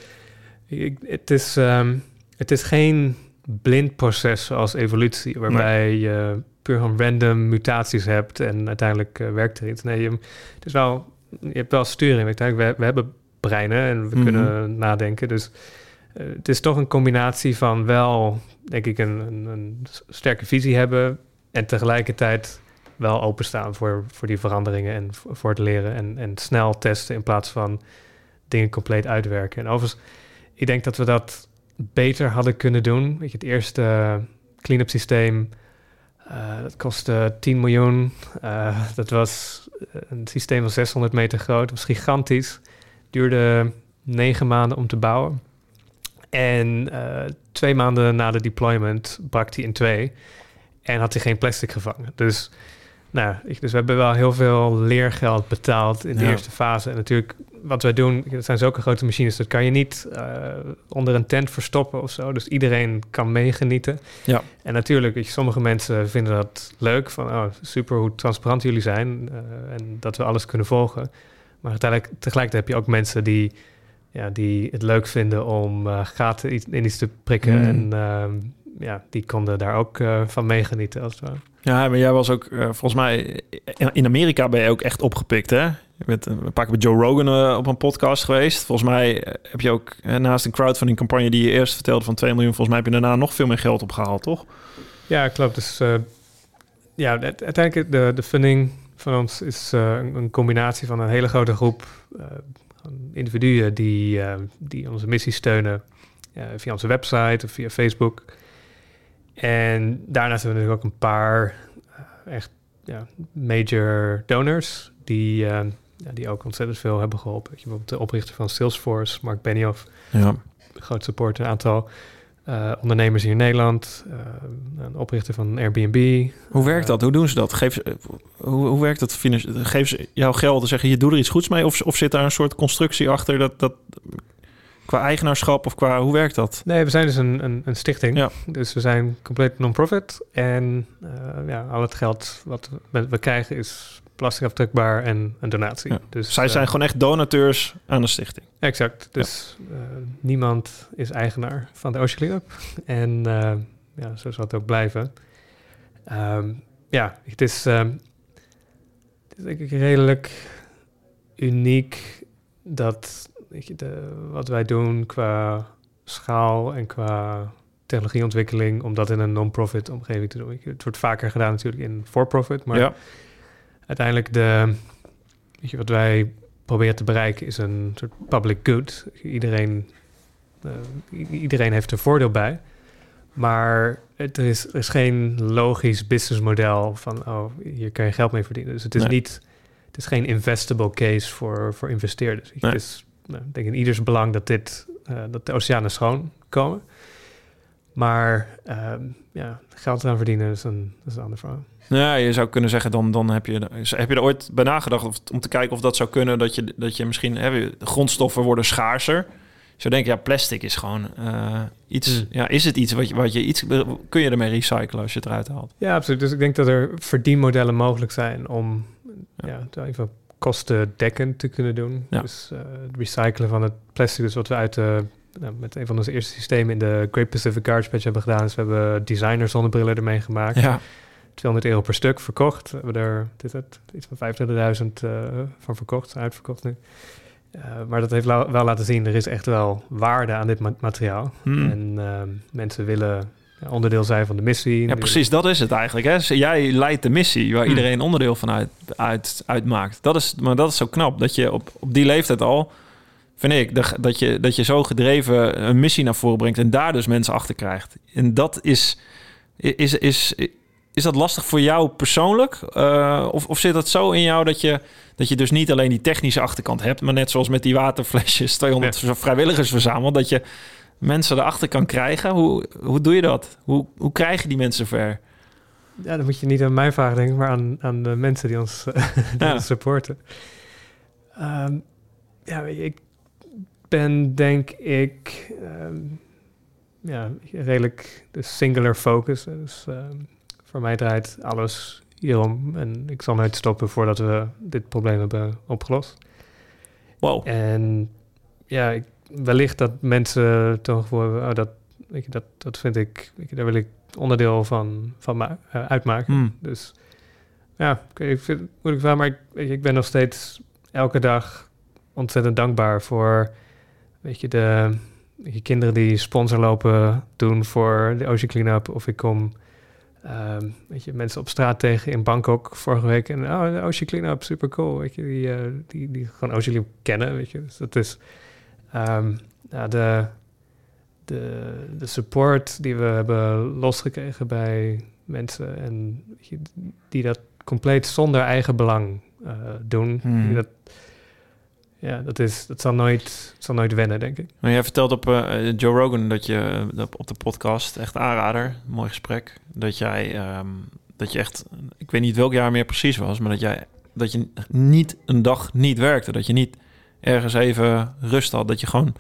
het is, ehm, het is geen blind proces zoals evolutie, waarbij je puur gewoon random mutaties hebt en uiteindelijk eh, werkt er iets. Nee, je, het is wel, je hebt wel sturing. Uiteindelijk, we, we hebben breinen en we Mhm. kunnen nadenken. Dus het is toch een combinatie van wel, denk ik, een, een, een sterke visie hebben en tegelijkertijd wel openstaan voor, voor die veranderingen en voor het leren en, en snel testen in plaats van dingen compleet uitwerken. En overigens, ik denk dat we dat beter hadden kunnen doen. Weet je, het eerste clean-up systeem, eh, dat kostte 10 miljoen. Eh, dat was eh, een systeem van 600 meter groot, dat was gigantisch. Duurde negen maanden om te bouwen. En twee maanden na de deployment brak hij in twee. En had hij geen plastic gevangen. Dus, nou, ik, dus we hebben wel heel veel leergeld betaald in de Ja. eerste fase. En natuurlijk, wat wij doen, dat zijn zulke grote machines, dat kan je niet eh, onder een tent verstoppen of zo. Dus iedereen kan meegenieten. Ja. En natuurlijk, je, sommige mensen vinden dat leuk. Van, oh, super hoe transparant jullie zijn. eh, en dat we alles kunnen volgen. Maar uiteindelijk, tegelijkertijd heb je ook mensen die, ja, die het leuk vinden om eh, gaten in iets te prikken. Mm. En ehm, ja, die konden daar ook eh, van meegenieten als het ware. Ja, maar jij was ook, eh, volgens mij, in- Amerika ben je ook echt opgepikt, hè? Bent een paar keer met Joe Rogan eh, op een podcast geweest. Volgens mij heb je ook naast een crowdfunding campagne die je eerst vertelde van 2 miljoen, volgens mij heb je daarna nog veel meer geld opgehaald, toch? Ja, klopt. Dus ja, uiteindelijk de, de funding van ons is een, combinatie van een hele grote groep individuen die, die onze missie steunen via onze website of via Facebook. En daarnaast hebben we natuurlijk ook een paar eh, echt ja, major donors die, eh, die ook ontzettend veel hebben geholpen. Je, Bijvoorbeeld de oprichter van Salesforce, Mark Benioff, Ja. groot support, een aantal eh, ondernemers hier in Nederland, een oprichter van Airbnb. Hoe werkt dat? Hoe doen ze dat? Geef, hoe, hoe werkt dat? Geven ze jouw geld en zeggen je doe er iets goeds mee? Of, of zit daar een soort constructie achter dat, dat qua eigenaarschap of qua hoe werkt dat? Nee, we zijn dus een, een, een stichting. Ja. Dus we zijn compleet non-profit. En eh, ja, al het geld wat we, we krijgen is belastingaftrukbaar en een donatie. Ja. Dus, Zij eh, zijn gewoon echt donateurs aan de stichting. Exact. Dus eh, niemand is eigenaar van de Ocean Cleanup. En eh, ja, zo zal het ook blijven. Ehm, ja, het is, ehm, het is denk ik redelijk uniek dat je, de, wat wij doen qua schaal en qua technologieontwikkeling, om dat in een non-profit omgeving te doen. Het wordt vaker gedaan natuurlijk in for-profit, maar ja. uiteindelijk de, weet je, wat wij proberen te bereiken is een soort public good. Iedereen, eh, iedereen heeft er voordeel bij. Maar het er is, er is geen logisch businessmodel van, oh, hier kan je geld mee verdienen. Dus het is Nee. niet, het is geen investable case voor, voor investeerders. Nee. Het is, nou, ik denk in ieders belang dat dit, eh, dat de oceanen schoon komen. Maar ehm, ja, geld eraan verdienen is een, is een ander verhaal. Ja, je zou kunnen zeggen, dan, dan heb, je, heb je er ooit bij nagedacht of, om te kijken of dat zou kunnen, dat je, dat je misschien, hè, grondstoffen worden schaarser. Zo denk je, ja, plastic is gewoon eh, iets, Hmm. ja, is het iets wat je, wat je iets, kun je ermee recyclen als je het eruit haalt? Ja, absoluut. Dus ik denk dat er verdienmodellen mogelijk zijn om Ja. ja. Kostendekkend te kunnen doen. Ja. Dus eh, het recyclen van het plastic, dus wat we uit de, nou, met een van onze eerste systemen in de Great Pacific Garbage Patch hebben gedaan, is we hebben designer zonnebrillen ermee gemaakt. Ja, 200 euro per stuk verkocht. We hebben er dit het, iets van 25.000 eh, van verkocht, uitverkocht nu. Eh, maar dat heeft la- wel laten zien, er is echt wel waarde aan dit ma- materiaal. Hmm. En ehm, mensen willen onderdeel zijn van de missie. ja, precies, dat is het eigenlijk. Hè? Jij leidt de missie waar Hmm. iedereen onderdeel van uit, uit, uitmaakt. Dat is, maar dat is zo knap, dat je op, op die leeftijd al, vind ik, dat je, dat je zo gedreven een missie naar voren brengt en daar dus mensen achter krijgt. En dat is, is, is, is dat lastig voor jou persoonlijk? Eh, of, of zit dat zo in jou dat je, dat je dus niet alleen die technische achterkant hebt, maar net zoals met die waterflesjes 200 vrijwilligers verzameld, dat je mensen erachter kan krijgen? Hoe, hoe doe je dat? Hoe, hoe krijg je die mensen ver? Ja, dan moet je niet aan mij vragen, denk ik, maar aan, aan de mensen die ons, (laughs) die Ja. ons supporten. Ehm, ja, ik ben denk ik ehm, ja, redelijk de singular focus. Dus ehm, voor mij draait alles hierom. En ik zal nooit stoppen voordat we dit probleem hebben opgelost. Wow. En ja, ik, wellicht dat mensen toch voor oh, dat, weet je, dat, dat vind ik, je, daar wil ik onderdeel van, van ma- eh, uitmaken. Hmm. Dus ja, ik, ik vind het moeilijk maar ik, weet je, ik ben nog steeds elke dag ontzettend dankbaar voor, weet je, de je, kinderen die sponsorlopen doen voor de Ocean Cleanup. Of ik kom, ehm, weet je, mensen op straat tegen in Bangkok vorige week. En oh, de Ocean Cleanup, super cool. Weet je, die, eh, die, die gewoon Ocean Cleanup kennen, weet je. Dus dat is, ehm, ja, de, de, de support die we hebben losgekregen bij mensen en die dat compleet zonder eigen belang eh, doen. Hmm. Dat, ja, dat, is, dat zal, nooit, zal nooit wennen, denk ik. Maar jij vertelt op eh, Joe Rogan dat je eh, dat op de podcast, echt aanrader, mooi gesprek, dat jij, ehm, dat je echt, ik weet niet welk jaar meer precies was, maar dat jij, dat je niet een dag niet werkte, dat je niet ergens even rust had, dat je gewoon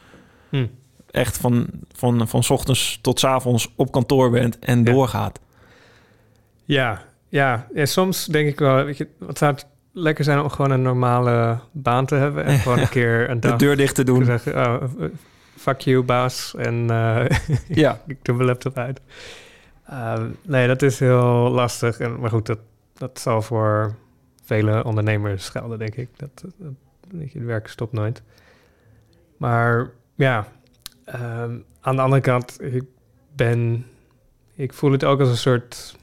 Hm. echt van, van, van ochtends tot 's avonds op kantoor bent en Ja. doorgaat. Ja, ja. ja, soms denk ik wel, weet je, wat zou het lekker zijn om gewoon een normale baan te hebben en gewoon een (laughs) keer een De dag deur dicht te doen. zeggen, oh, fuck you baas en eh, (laughs) Ja. ik doe mijn laptop uit. Ehm, nee, dat is heel lastig. En, maar goed, dat, dat zal voor vele ondernemers gelden, denk ik. Dat, dat, weet je, het werk stopt nooit. Maar ja, ehm, aan de andere kant, ik ben... Ik voel het ook als een soort...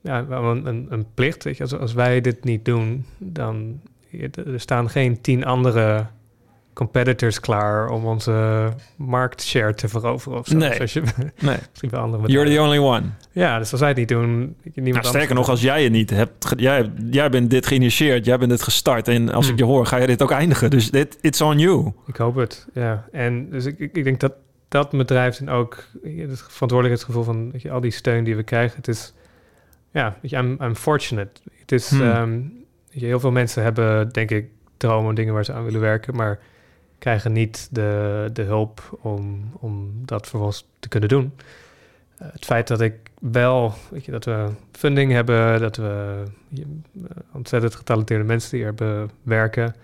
Ja, een, een, een plicht. Weet je. Als, als wij dit niet doen, dan... Er staan geen tien andere competitors klaar om onze marktshare te veroveren of zo. Nee. Zoals je, (laughs) Nee, misschien wel andere you're the only one. Ja, dus als wij het niet doen, niemand Nou, sterker nog, als jij het niet hebt, jij, jij bent dit geïnitieerd, jij bent dit gestart. En als Hmm. ik je hoor, ga je dit ook eindigen. Dus dit, it's on you. Ik hoop het, ja. En dus ik, ik, ik denk dat dat me drijft en ook het verantwoordelijkheidsgevoel van weet je, al die steun die we krijgen. Het is, ja, weet je, I'm, I'm fortunate. Het is, Hmm. ehm, weet je, heel veel mensen hebben, denk ik, dromen en dingen waar ze aan willen werken, maar krijgen niet de, de hulp om, om dat vervolgens te kunnen doen. eh, het feit dat ik wel, weet je, dat we funding hebben, dat we eh, ontzettend getalenteerde mensen die er werken,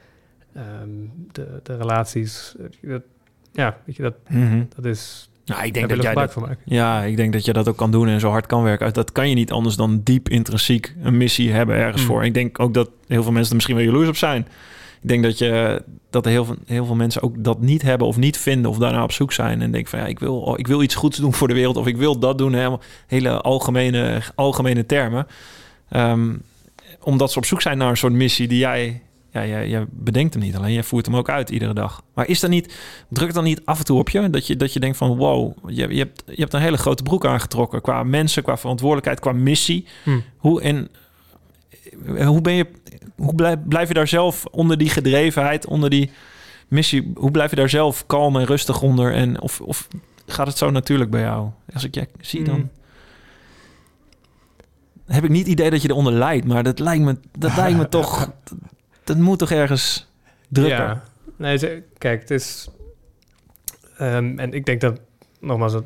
ehm, de, de relaties, eh, dat, ja, weet je, dat, Mhm. dat is. Nou, ik denk dat jij dat, ja, ik denk dat je dat ook kan doen en zo hard kan werken. Dat kan je niet anders dan diep intrinsiek een missie hebben ergens Mm. voor. Ik denk ook dat heel veel mensen er misschien wel jaloers op zijn. Ik denk dat, je, dat er heel veel, heel veel mensen ook dat niet hebben of niet vinden of daarna op zoek zijn. En denk van ja, ik wil, oh, ik wil iets goeds doen voor de wereld of ik wil dat doen. Helemaal hele algemene, algemene termen. Ehm, omdat ze op zoek zijn naar een soort missie die jij, ja, jij, jij bedenkt hem niet alleen, jij voert hem ook uit iedere dag. Maar is dat niet, drukt dan niet af en toe op je dat je, dat je denkt van wow, je, je, hebt, je hebt een hele grote broek aangetrokken qua mensen, qua verantwoordelijkheid, qua missie. Hm. Hoe en hoe ben je, hoe blijf, blijf je daar zelf onder die gedrevenheid, onder die missie, hoe blijf je daar zelf kalm en rustig onder? En of, of gaat het zo natuurlijk bij jou? Als ik je zie dan. Mm. Heb ik niet het idee dat je eronder lijdt, maar dat lijkt me, dat lijkt me (laughs) toch. Dat, dat moet toch ergens drukken. Ja. Nee, kijk, het is... ehm, en ik denk dat, nogmaals, dat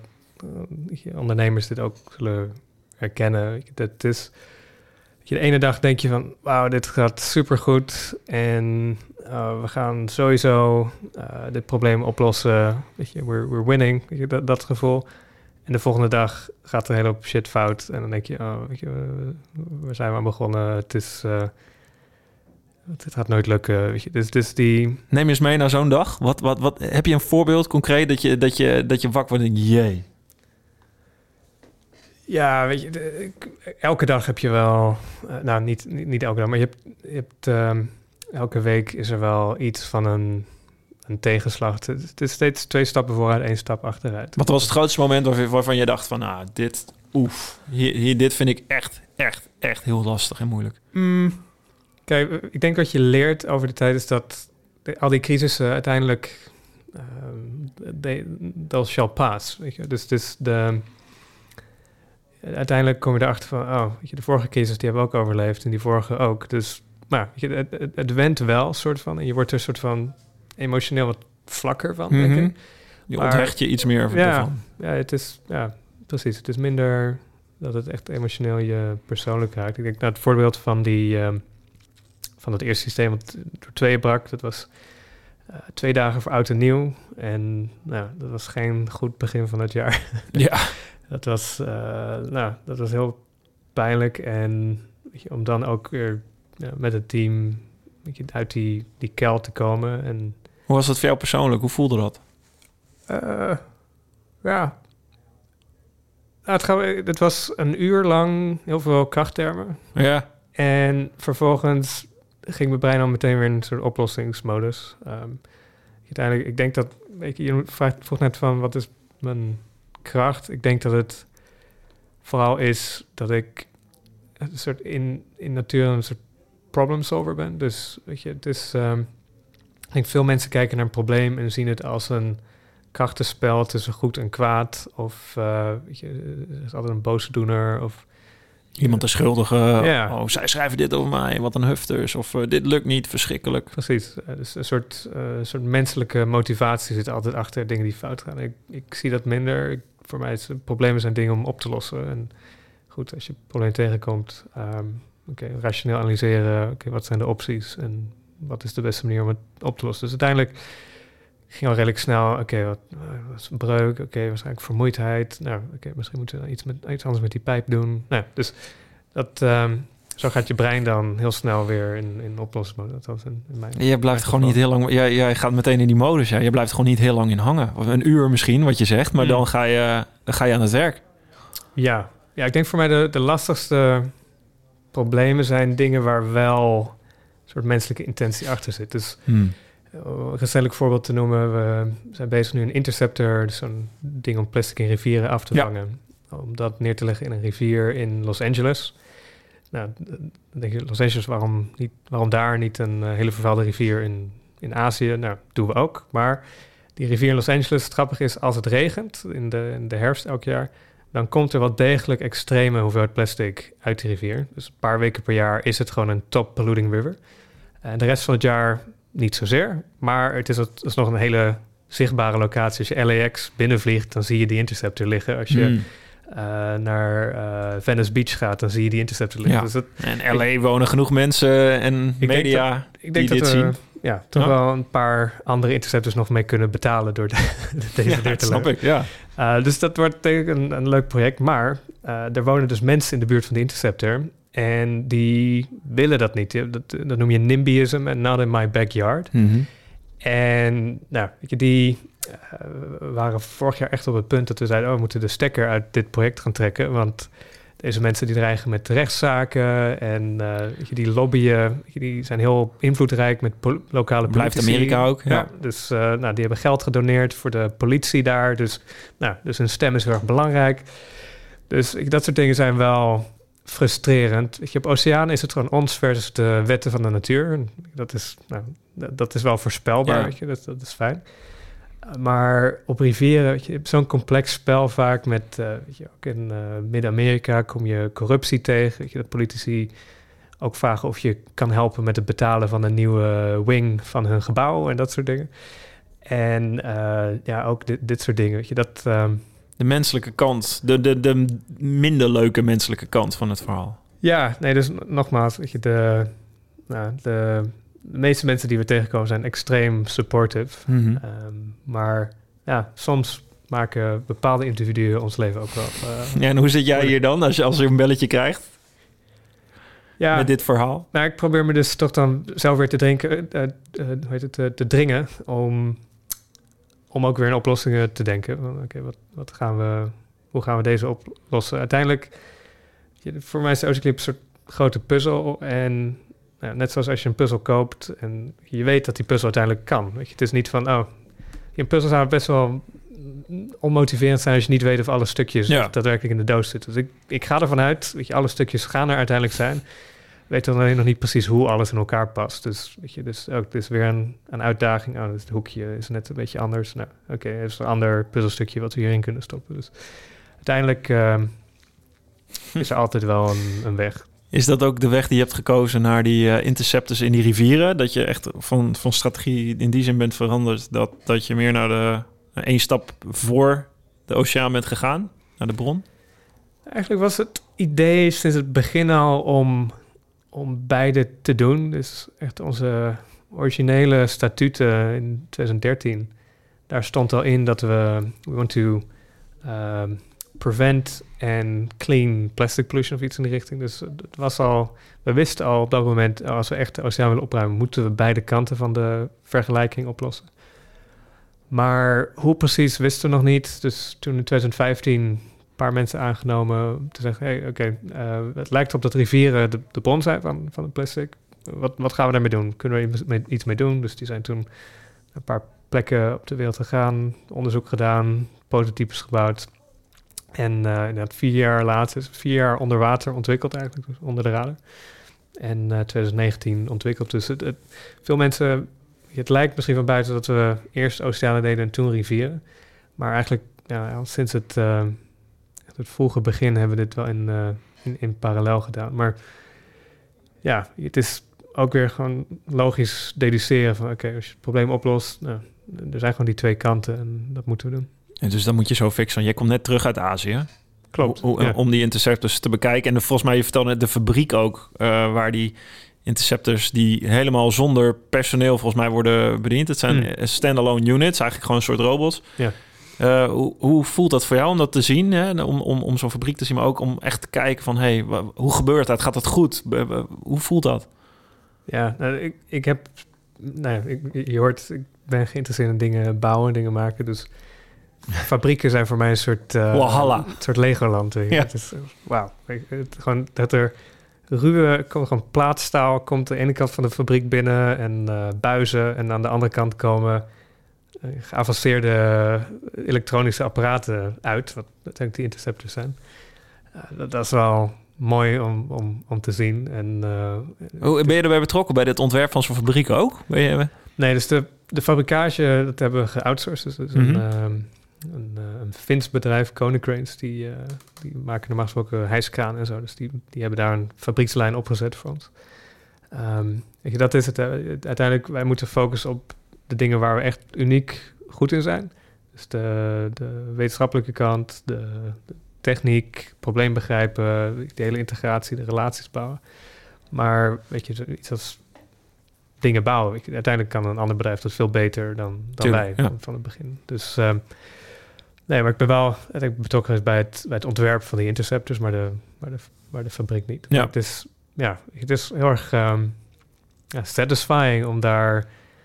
eh, ondernemers dit ook zullen herkennen. Dat het is... je, de ene dag denk je van, wauw, dit gaat supergoed. En eh, we gaan sowieso eh, dit probleem oplossen. Weet je, we're, we're winning. Weet je, dat, gevoel. En de volgende dag gaat er een hele shit fout. En dan denk je, oh, weet je, zijn we aan begonnen? Het is... eh, gaat nooit lukken. Weet je. Dus, dus die... Neem eens mee naar zo'n dag. Wat, wat, wat, heb je een voorbeeld concreet dat je, dat je, dat je wakker wordt en jee. Ja, weet je, de- elke dag heb je wel... eh, nou, niet, niet, niet elke dag, maar je hebt... Je hebt ehm, elke week is er wel iets van een, een tegenslag. Het, het is steeds twee stappen vooruit, één stap achteruit. Wat was het grootste moment waarvan, waarvan je dacht van, nou, dit, oef, hier, hier, dit vind ik echt, echt, echt heel lastig en moeilijk. Mm, kijk, ik denk wat je leert over de tijd is dat de- al die crisissen uiteindelijk... ehm they, shall pass. Weet je? Dus, dus de, uiteindelijk kom je erachter van... oh, weet je, de vorige crisis die hebben ook overleefd... en die vorige ook. Dus maar, weet je, het, het, het went wel, soort van... en je wordt er soort van emotioneel wat vlakker van, denk Mhm. ik. Je Maar- onthecht je iets meer Ja. ervan. Ja, het is, ja, precies. Het is minder dat het echt emotioneel je persoonlijk raakt. Ik denk, nou, het voorbeeld van die, ehm, van het eerste systeem wat door tweeën brak, dat was eh, twee dagen voor oud en nieuw. En nou, dat was geen goed begin van het jaar. Ja. (laughs) Dat was, eh, nou, dat was heel pijnlijk. En weet je, om dan ook weer ja, met het team weet je, uit die, die kuil te komen. En Hoe was dat voor jou persoonlijk? Hoe voelde dat? eh, ja. Nou, het, het was een uur lang heel veel krachttermen. Ja. En vervolgens ging mijn brein al meteen weer in een soort oplossingsmodus. Ehm, uiteindelijk, ik denk dat, weet je, je vraagt, vroeg net van wat is mijn kracht? Ik denk dat het vooral is dat ik een soort in, in natuur een soort problem solver ben. Dus weet je, het is, ehm, ik denk veel mensen kijken naar een probleem en zien het als een krachtenspel tussen goed en kwaad. Of eh, weet je, er is altijd een boosdoener of Iemand de schuldige. Ja. Oh, zij schrijven dit over mij. Wat een hufters. Of eh, dit lukt niet. Verschrikkelijk. Precies. Eh, dus een soort, eh, soort menselijke motivatie zit altijd achter dingen die fout gaan. Ik, ik zie dat minder. Ik, voor mij is problemen zijn dingen om op te lossen. En goed, als je een probleem tegenkomt, ehm, oké, rationeel analyseren. Oké, wat zijn de opties en wat is de beste manier om het op te lossen? Dus uiteindelijk ging al redelijk snel. Oké, wat eh, was een breuk? Oké, waarschijnlijk vermoeidheid. Nou, oké, misschien moeten we iets, met, iets anders met die pijp doen. Nou, dus dat, ehm, zo gaat je brein dan heel snel weer in, in oplossingsmodus. Dat in, in mijn Je blijft gewoon niet heel lang... Jij, jij gaat meteen in die modus. Ja. Je blijft gewoon niet heel lang in hangen. Of een uur misschien, wat je zegt. Maar Mm. dan, ga je, dan ga je aan het werk. Ja, ja ik denk voor mij de, de lastigste problemen zijn dingen waar wel een soort menselijke intentie achter zit. Dus Hmm. eh, een recentelijk voorbeeld te noemen, we zijn bezig nu een interceptor, dus zo'n ding om plastic in rivieren af te Ja. vangen. Om dat neer te leggen in een rivier in Los Angeles. Nou, denk je, Los Angeles, waarom, niet, waarom daar niet een eh, hele vervuilde rivier in, in Azië? Nou, doen we ook. Maar die rivier in Los Angeles, het grappige is, als het regent in de, in de herfst elk jaar, dan komt er wel degelijk extreme hoeveelheid plastic uit die rivier. Dus een paar weken per jaar is het gewoon een top polluting river. En de rest van het jaar niet zozeer, maar het is, het is nog een hele zichtbare locatie. Als je LAX binnenvliegt, dan zie je die interceptor liggen. Als je Hmm. Eh, naar eh, Venice Beach gaat, dan zie je die interceptor liggen. Ja. Dus dat, En LA wonen genoeg mensen en denk media ik denk die dat dit er zien. ja, toch Ja. wel een paar andere interceptors nog mee kunnen betalen door de, (laughs) de DVD Ja, te dat snap ik, ja. Uh, dus dat wordt denk ik een, een leuk project. Maar er wonen dus mensen in de buurt van de Interceptor. En die willen dat niet. Dat, dat noem je NIMBYism en not in my backyard. Mhm. En nou, weet je, die uh, waren vorig jaar echt op het punt dat we zeiden... oh, we moeten de stekker uit dit project gaan trekken. Want deze mensen die dreigen met rechtszaken en uh, die lobbyen... Weet je, die zijn heel invloedrijk met lokale Blijft politici. Amerika ook, ja. ja dus uh, nou, die hebben geld gedoneerd voor de politie daar. Dus, nou, dus hun stem is heel erg belangrijk. Dus ik, dat soort dingen zijn wel frustrerend. Weet je, op oceaan is het gewoon ons versus de wetten van de natuur. Dat is, nou, dat, dat is wel voorspelbaar, Ja. weet je, dat, dat is fijn. Maar op rivieren, weet je, je hebt zo'n complex spel vaak met, uh, weet je, ook in uh, Midden-Amerika kom je corruptie tegen. Weet je, dat politici ook vragen of je kan helpen met het betalen van een nieuwe wing van hun gebouw en dat soort dingen. En uh, ja, ook dit, dit soort dingen, weet je, dat... Um, de menselijke kant, de, de, de minder leuke menselijke kant van het verhaal. Ja, nee, dus nogmaals, weet je, de, nou, de, de meeste mensen die we tegenkomen zijn extreem supportive. Mhm. Mm -hmm. um, maar ja, soms maken bepaalde individuen ons leven ook wel. Uh, ja, en hoe zit jij hier dan als je, als je een belletje krijgt? Ja, met dit verhaal? Nou, ik probeer me dus toch dan zelf weer te drinken, uh, uh, hoe heet het, te dringen om, om ook weer in oplossingen te denken. Oké, okay, wat, wat gaan we, hoe gaan we deze oplossen? Uiteindelijk, voor mij is de Ocean Clip een soort grote puzzel. En nou, net zoals als je een puzzel koopt en je weet dat die puzzel uiteindelijk kan. Weet je, het is niet van, oh, een puzzel zou best wel onmotiverend zijn als je niet weet of alle stukjes ja. daadwerkelijk in de doos zitten. Dus ik, ik ga ervan uit, weet je, alle stukjes gaan er uiteindelijk zijn. Weet dan alleen nog niet precies hoe alles in elkaar past. Dus, weet je, dus ook het is weer een, een uitdaging. Oh, dus het hoekje is net een beetje anders. Nou, oké, okay, er is een ander puzzelstukje wat we hierin kunnen stoppen. Dus uiteindelijk uh, is er altijd wel een, een, weg. Is dat ook de weg die je hebt gekozen naar die uh, interceptors in die rivieren? Dat je echt van, van strategie in die zin bent veranderd, dat, dat je meer naar de één stap voor de oceaan bent gegaan, naar de bron? Eigenlijk was het idee sinds het begin al om, om beide te doen. Dus echt onze originele statuten in 2013, daar stond al in dat we we want to um, prevent and clean plastic pollution of iets in die richting. Dus het was al, we wisten al op dat moment, als we echt de oceaan willen opruimen, moeten we beide kanten van de vergelijking oplossen. Maar hoe precies wisten we nog niet. Dus toen in 2015 een paar mensen aangenomen om te zeggen: oké, uh, het lijkt op dat rivieren de, de bron zijn van, van het plastic. Wat, wat gaan we daarmee doen? Kunnen we iets mee doen? Dus die zijn toen een paar plekken op de wereld gegaan, onderzoek gedaan, prototypes gebouwd. En uh, vier jaar later, vier jaar onder water ontwikkeld eigenlijk, dus onder de radar. En uh, 2019 ontwikkeld. Dus het, veel mensen het lijkt misschien van buiten dat we eerst oceanen deden en toen rivieren. Maar eigenlijk ja, sinds het, uh, het vroege begin hebben we dit wel in, in, parallel gedaan. Maar ja, het is ook weer gewoon logisch deduceren van... oké, als je het probleem oplost, nou, er zijn gewoon die twee kanten en dat moeten we doen. En dus dan moet je zo fixen. Jij komt net terug uit Azië. Klopt. Om, ja. om die interceptors te bekijken. En de, volgens mij, je vertelde net de fabriek ook, uh, waar die interceptors die helemaal zonder personeel volgens mij worden bediend. Het zijn mm. standalone units, eigenlijk gewoon een soort robots. Ja. Uh, hoe, hoe, voelt dat voor jou om dat te zien? Hè? Om, om, om zo'n fabriek te zien, maar ook om echt te kijken van... hey, hoe gebeurt dat? Gaat dat goed? Hoe voelt dat? Ja, nou, ik, ik heb... Nou ja, ik, je hoort, ik ben geïnteresseerd in dingen bouwen, dingen maken. Dus fabrieken zijn voor mij een soort... Uh, Walhalla. Een soort Legoland. Ja. Het is, wauw. Gewoon dat er ruwe, gewoon plaatstaal komt de ene kant van de fabriek binnen en uh, buizen. En aan de andere kant komen uh, geavanceerde elektronische apparaten uit, wat uiteindelijk die interceptors zijn. Dat, dat, is wel mooi om, om, om te zien. En, Hoe ben je erbij betrokken bij dit ontwerp van zo'n fabriek ook? Ben je... Nee, dus de, de fabrikage, dat hebben we geoutsourced. Dus mm -hmm. een, een, een Fins bedrijf, Konecranes, die, uh, die maken normaal gesproken hijskraan en zo. Dus die, die hebben daar een fabriekslijn opgezet voor ons. Um, weet je, dat is het. Uiteindelijk, wij moeten focussen op de dingen waar we echt uniek goed in zijn. Dus de, de wetenschappelijke kant, de, de techniek, probleem begrijpen, de hele integratie, de relaties bouwen. Maar weet je, iets als dingen bouwen. Uiteindelijk kan een ander bedrijf dat veel beter dan, dan Tuurlijk, wij ja. van, van het begin. Dus ehm, nee, maar ik ben wel ik betrokken geweest bij het, bij het ontwerp van die interceptors, maar de, maar de, maar de fabriek niet. Ja. Maar Het is, ja, het is heel erg ehm, ja, satisfying om daar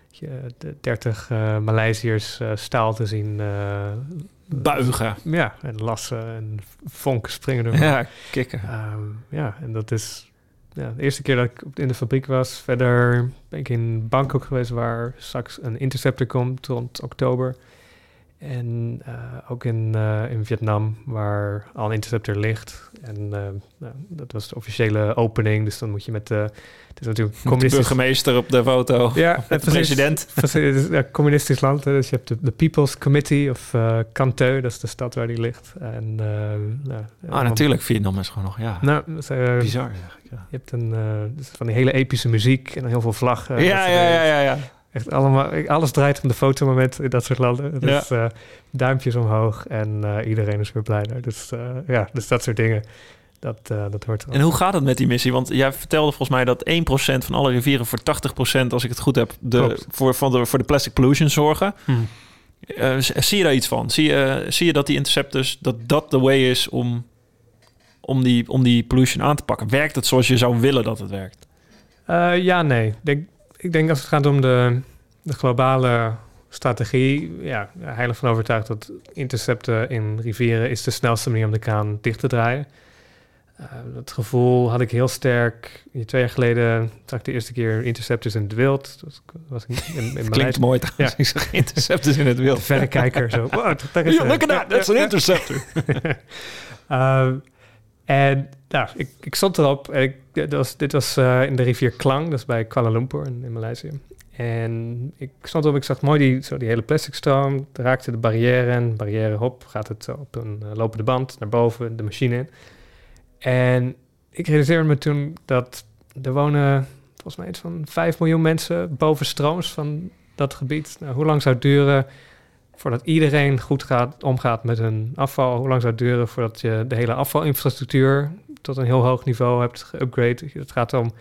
je, de 30 eh Maleisiërs eh, staal te zien eh, Buigen. ja, en lassen en vonken springen er. Ja, kikken. Ehm, ja, en dat is ja, de eerste keer dat ik in de fabriek was. Verder ben ik in Bangkok geweest, waar straks een interceptor komt rond oktober. En eh, ook in, eh, in Vietnam, waar al een interceptor ligt. En eh, nou, dat was de officiële opening. Dus dan moet je met de... Het is natuurlijk De burgemeester op de foto. Ja, de president. Precies, het is een communistisch land. hè, Dus je hebt de, de People's Committee of Canteu, dat is de stad waar die ligt. En, nou, Ah, natuurlijk. Vietnam is gewoon nog, ja. Nou, Bizar eigenlijk, ja. je hebt een, dus van die hele epische muziek en heel veel vlaggen. ja, ja, ja, ja, ja. Echt allemaal, alles draait om de fotomoment in dat soort landen. Dus eh, duimpjes omhoog en eh, iedereen is weer blij daar. Dus eh, ja, dus dat soort dingen, dat, dat hoort er En hoe gaat het met die missie? Want jij vertelde volgens mij dat 1% van alle rivieren voor 80%, als ik het goed heb, de, Klopt. voor, van de, voor de plastic pollution zorgen. Hmm. Z- zie je daar iets van? Zie je, zie je dat die interceptors, dat dat de way is om, om, die, om die pollution aan te pakken? Werkt het zoals je zou willen dat het werkt? Ja, nee. Ik denk, ik denk als het gaat om de, de globale strategie, ja, heilig van overtuigd dat intercepten in rivieren is de snelste manier om de kraan dicht te draaien. Eh, dat gevoel had ik heel sterk. Twee jaar geleden zag ik de eerste keer interceptors in het wild. Dat was in, in, in (laughs) Klinkt mooi trouwens. Ik zag interceptors in het wild. verrekijker zo. (laughs) Wow, is Ja, een- look at that, that's ja, an ja. (laughs) interceptor. Ehm, en nou, ik, ik stond erop. Ik, dit was, dit was eh, in de rivier Klang, dat is bij Kuala Lumpur in, Maleisië. En ik stond erop, ik zag mooi die, zo die hele plastic stroom. Raakte de barrière en barrière, hop, gaat het op een eh, lopende band naar boven, de machine in. En ik realiseerde me toen dat er wonen volgens mij iets van 5 miljoen mensen boven strooms van dat gebied. Nou, hoe lang zou het duren voordat iedereen goed gaat, omgaat met hun afval? Hoe lang zou het duren voordat je de hele afvalinfrastructuur tot een heel hoog niveau hebt geüpgrade? Het gaat om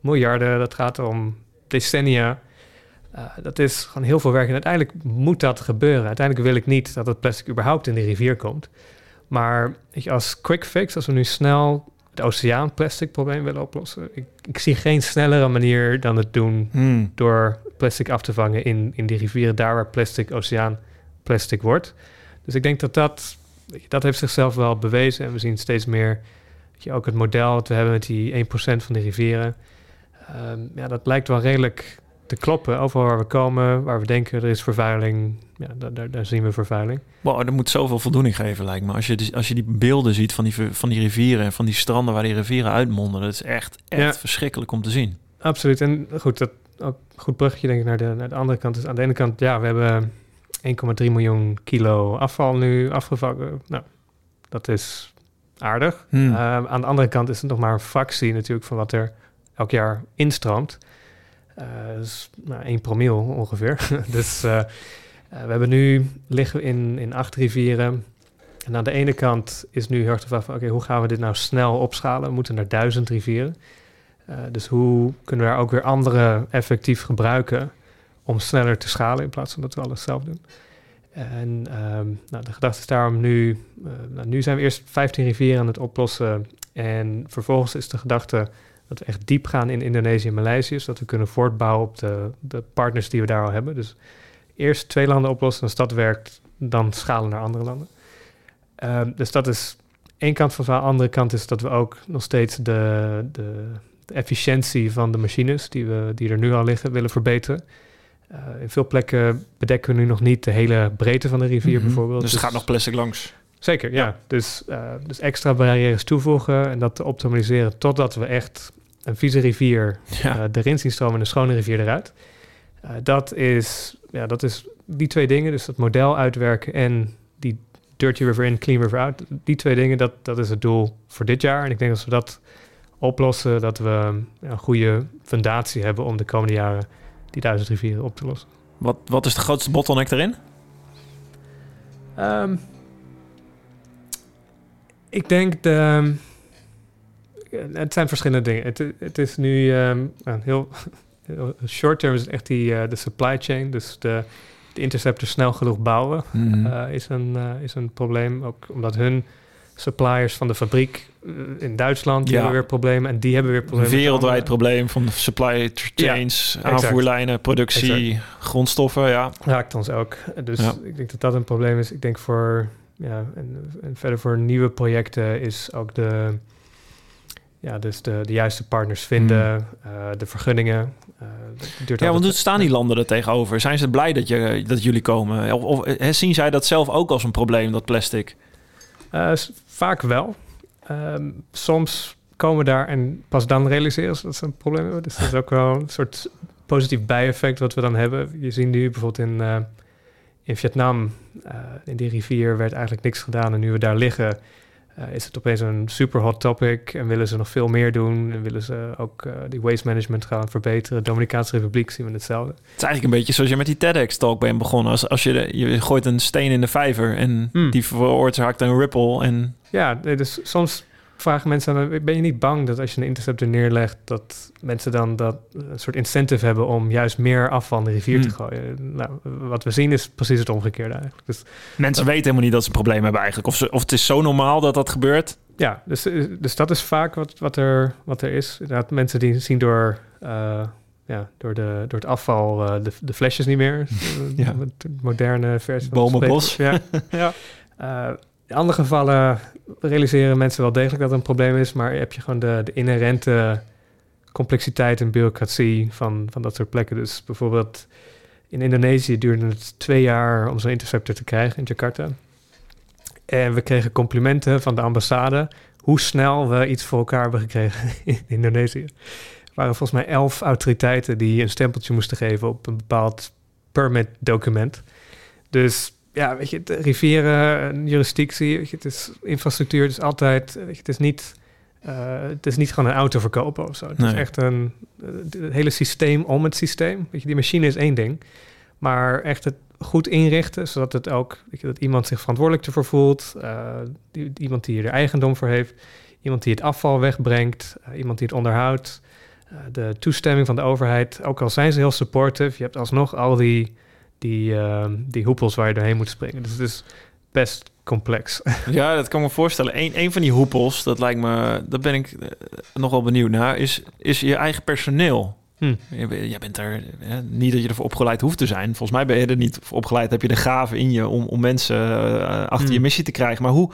miljarden, dat gaat om decennia. Eh, dat is gewoon heel veel werk en uiteindelijk moet dat gebeuren. Uiteindelijk wil ik niet dat het plastic überhaupt in de rivier komt. Maar weet je, als quick fix, als we nu snel het oceaanplastic probleem willen oplossen, ik, ik zie geen snellere manier dan het doen Hmm. door plastic af te vangen in, in die rivieren, daar waar plastic oceaan plastic wordt. Dus ik denk dat dat, dat heeft zichzelf wel bewezen. En we zien steeds meer, weet je, ook het model dat we hebben met die 1% van de rivieren. Ehm, ja, dat lijkt wel redelijk te kloppen. Overal waar we komen, waar we denken er is vervuiling, ja, daar, daar, daar zien we vervuiling. Wow, dat moet zoveel voldoening geven, lijkt me. Als je, die- als je die beelden ziet van die, van die rivieren en van die stranden waar die rivieren uitmonden, dat is echt, echt Ja. verschrikkelijk om te zien. Absoluut. En goed, dat ook goed bruggetje denk ik naar de, naar de andere kant. Dus aan de ene kant, ja, we hebben 1,3 miljoen kilo afval nu afgevangen. Nou, dat is aardig. Hmm. Ehm, aan de andere kant is het nog maar een fractie natuurlijk van wat er elk jaar instroomt. Eh dus nou, 1 promiel ongeveer. (laughs) dus eh, eh, we hebben nu liggen we in, in acht rivieren. En aan de ene kant is nu heel erg de vraag van... oké, hoe gaan we dit nou snel opschalen? We moeten naar duizend rivieren. Dus hoe kunnen we daar ook weer andere effectief gebruiken... om sneller te schalen in plaats van dat we alles zelf doen? En ehm, nou, de gedachte is daarom nu... eh, nou, nu zijn we eerst 15 rivieren aan het oplossen... en vervolgens is de gedachte dat we echt diep gaan in Indonesië en Maleisië... zodat we kunnen voortbouwen op de, de partners die we daar al hebben. Dus eerst twee landen oplossen, als dat werkt... dan schalen naar andere landen. Ehm, dus dat is één kant van de andere kant is dat we ook nog steeds de, de, de efficiëntie van de machines... Die, we, die er nu al liggen, willen verbeteren. Eh, in veel plekken bedekken we nu nog niet de hele breedte van de rivier Mhm. bijvoorbeeld. Dus er gaat nog plastic langs. Zeker, ja. Dus, eh, dus extra barrières toevoegen en dat te optimaliseren totdat we echt een vieze rivier Ja. eh, erin zien stromen en een schone rivier eruit. Eh, dat, is, ja, dat is die twee dingen, dus dat model uitwerken en die dirty river in, clean river out. Die twee dingen, dat, dat is het doel voor dit jaar. En ik denk als we dat oplossen, dat we een goede fundatie hebben om de komende jaren die duizend rivieren op te lossen. Wat, wat is de grootste bottleneck erin? Ehm, Ik denk de. Het zijn verschillende dingen. Het, het is nu um, heel, (laughs) heel short term is het echt die uh, de supply chain, dus de, de interceptor snel genoeg bouwen Mhm. uh, is, een, uh, is een probleem. Ook omdat hun suppliers van de fabriek in Duitsland die Ja. hebben weer problemen en die hebben weer problemen. wereldwijd probleem van supply chains, aanvoerlijnen, productie, grondstoffen. Ja. raakt ons ook. Dus Ja. ik denk dat dat een probleem is. Ik denk voor, ja, en, en verder voor nieuwe projecten is ook de, ja, dus de, de juiste partners vinden, eh, de vergunningen. eh, duurt Ja, want hoe staan die landen er tegenover? Zijn ze blij dat, je, dat jullie komen? Of, of eh, zien zij dat zelf ook als een probleem, dat plastic? Eh, vaak wel. Ehm, soms komen daar en pas dan realiseren ze dat ze een probleem hebben. Dus dat is ook wel een soort positief bijeffect wat we dan hebben. Je ziet nu bijvoorbeeld in, eh, in Vietnam, eh, in die rivier werd eigenlijk niks gedaan. En nu we daar liggen, eh, is het opeens een super hot topic. En willen ze nog veel meer doen. En willen ze ook eh, die waste management gaan verbeteren. Dominicaanse Republiek zien we hetzelfde. Het is eigenlijk een beetje zoals je met die TEDx-talk bent begonnen. Als, als je, de- je gooit een steen in de vijver en Hmm. die veroorzaakt een ripple. En Ja, nee, dus soms vragen mensen ben je niet bang dat als je een interceptor neerlegt, dat mensen dan dat een soort incentive hebben om juist meer afval in de rivier te Hmm. gooien? Nou, wat we zien is precies het omgekeerde eigenlijk. Dus mensen weten helemaal niet dat ze een probleem hebben eigenlijk. Of, ze, of het is zo normaal dat dat gebeurt. ja, dus, dus dat is vaak wat, wat, er, wat er is. Inderdaad, mensen die zien door, eh, ja, door, de, door het afval eh, de, de flesjes niet meer. (laughs) Ja. De moderne versie. Bomenbos. Ja. (laughs) ja. Eh, in andere gevallen realiseren mensen wel degelijk dat het een probleem is, maar heb je gewoon de, de inherente complexiteit en bureaucratie van, van dat soort plekken. Dus bijvoorbeeld in Indonesië duurde het twee jaar om zo'n interceptor te krijgen in Jakarta. En we kregen complimenten van de ambassade hoe snel we iets voor elkaar hebben gekregen (laughs) in Indonesië. Er waren volgens mij elf autoriteiten die een stempeltje moesten geven op een bepaald permit document. Dus ja, weet je, de rivieren, een jurisdictie, weet je, het is infrastructuur, het is altijd, weet je, het is niet, eh, het is niet gewoon een auto verkopen of zo. Het is echt een, eh, het hele systeem om het systeem. Weet je, die machine is één ding, maar echt het goed inrichten, zodat het ook, weet je, dat iemand zich verantwoordelijk ervoor voelt, eh, die, iemand die er eigendom voor heeft, iemand die het afval wegbrengt, eh, iemand die het onderhoudt, eh, de toestemming van de overheid, ook al zijn ze heel supportive, je hebt alsnog al die, die, eh, die hoepels waar je doorheen moet springen. Dus het is best complex. (laughs) Ja, dat kan me voorstellen. Eén een van die hoepels, dat lijkt me, daar ben ik eh, nog wel benieuwd naar, is, is je eigen personeel. Hm. Jij bent er, hè, niet dat je ervoor opgeleid hoeft te zijn. Volgens mij ben je er niet voor opgeleid. Heb je de gave in je om, om mensen eh, achter Hm. je missie te krijgen. Maar hoe,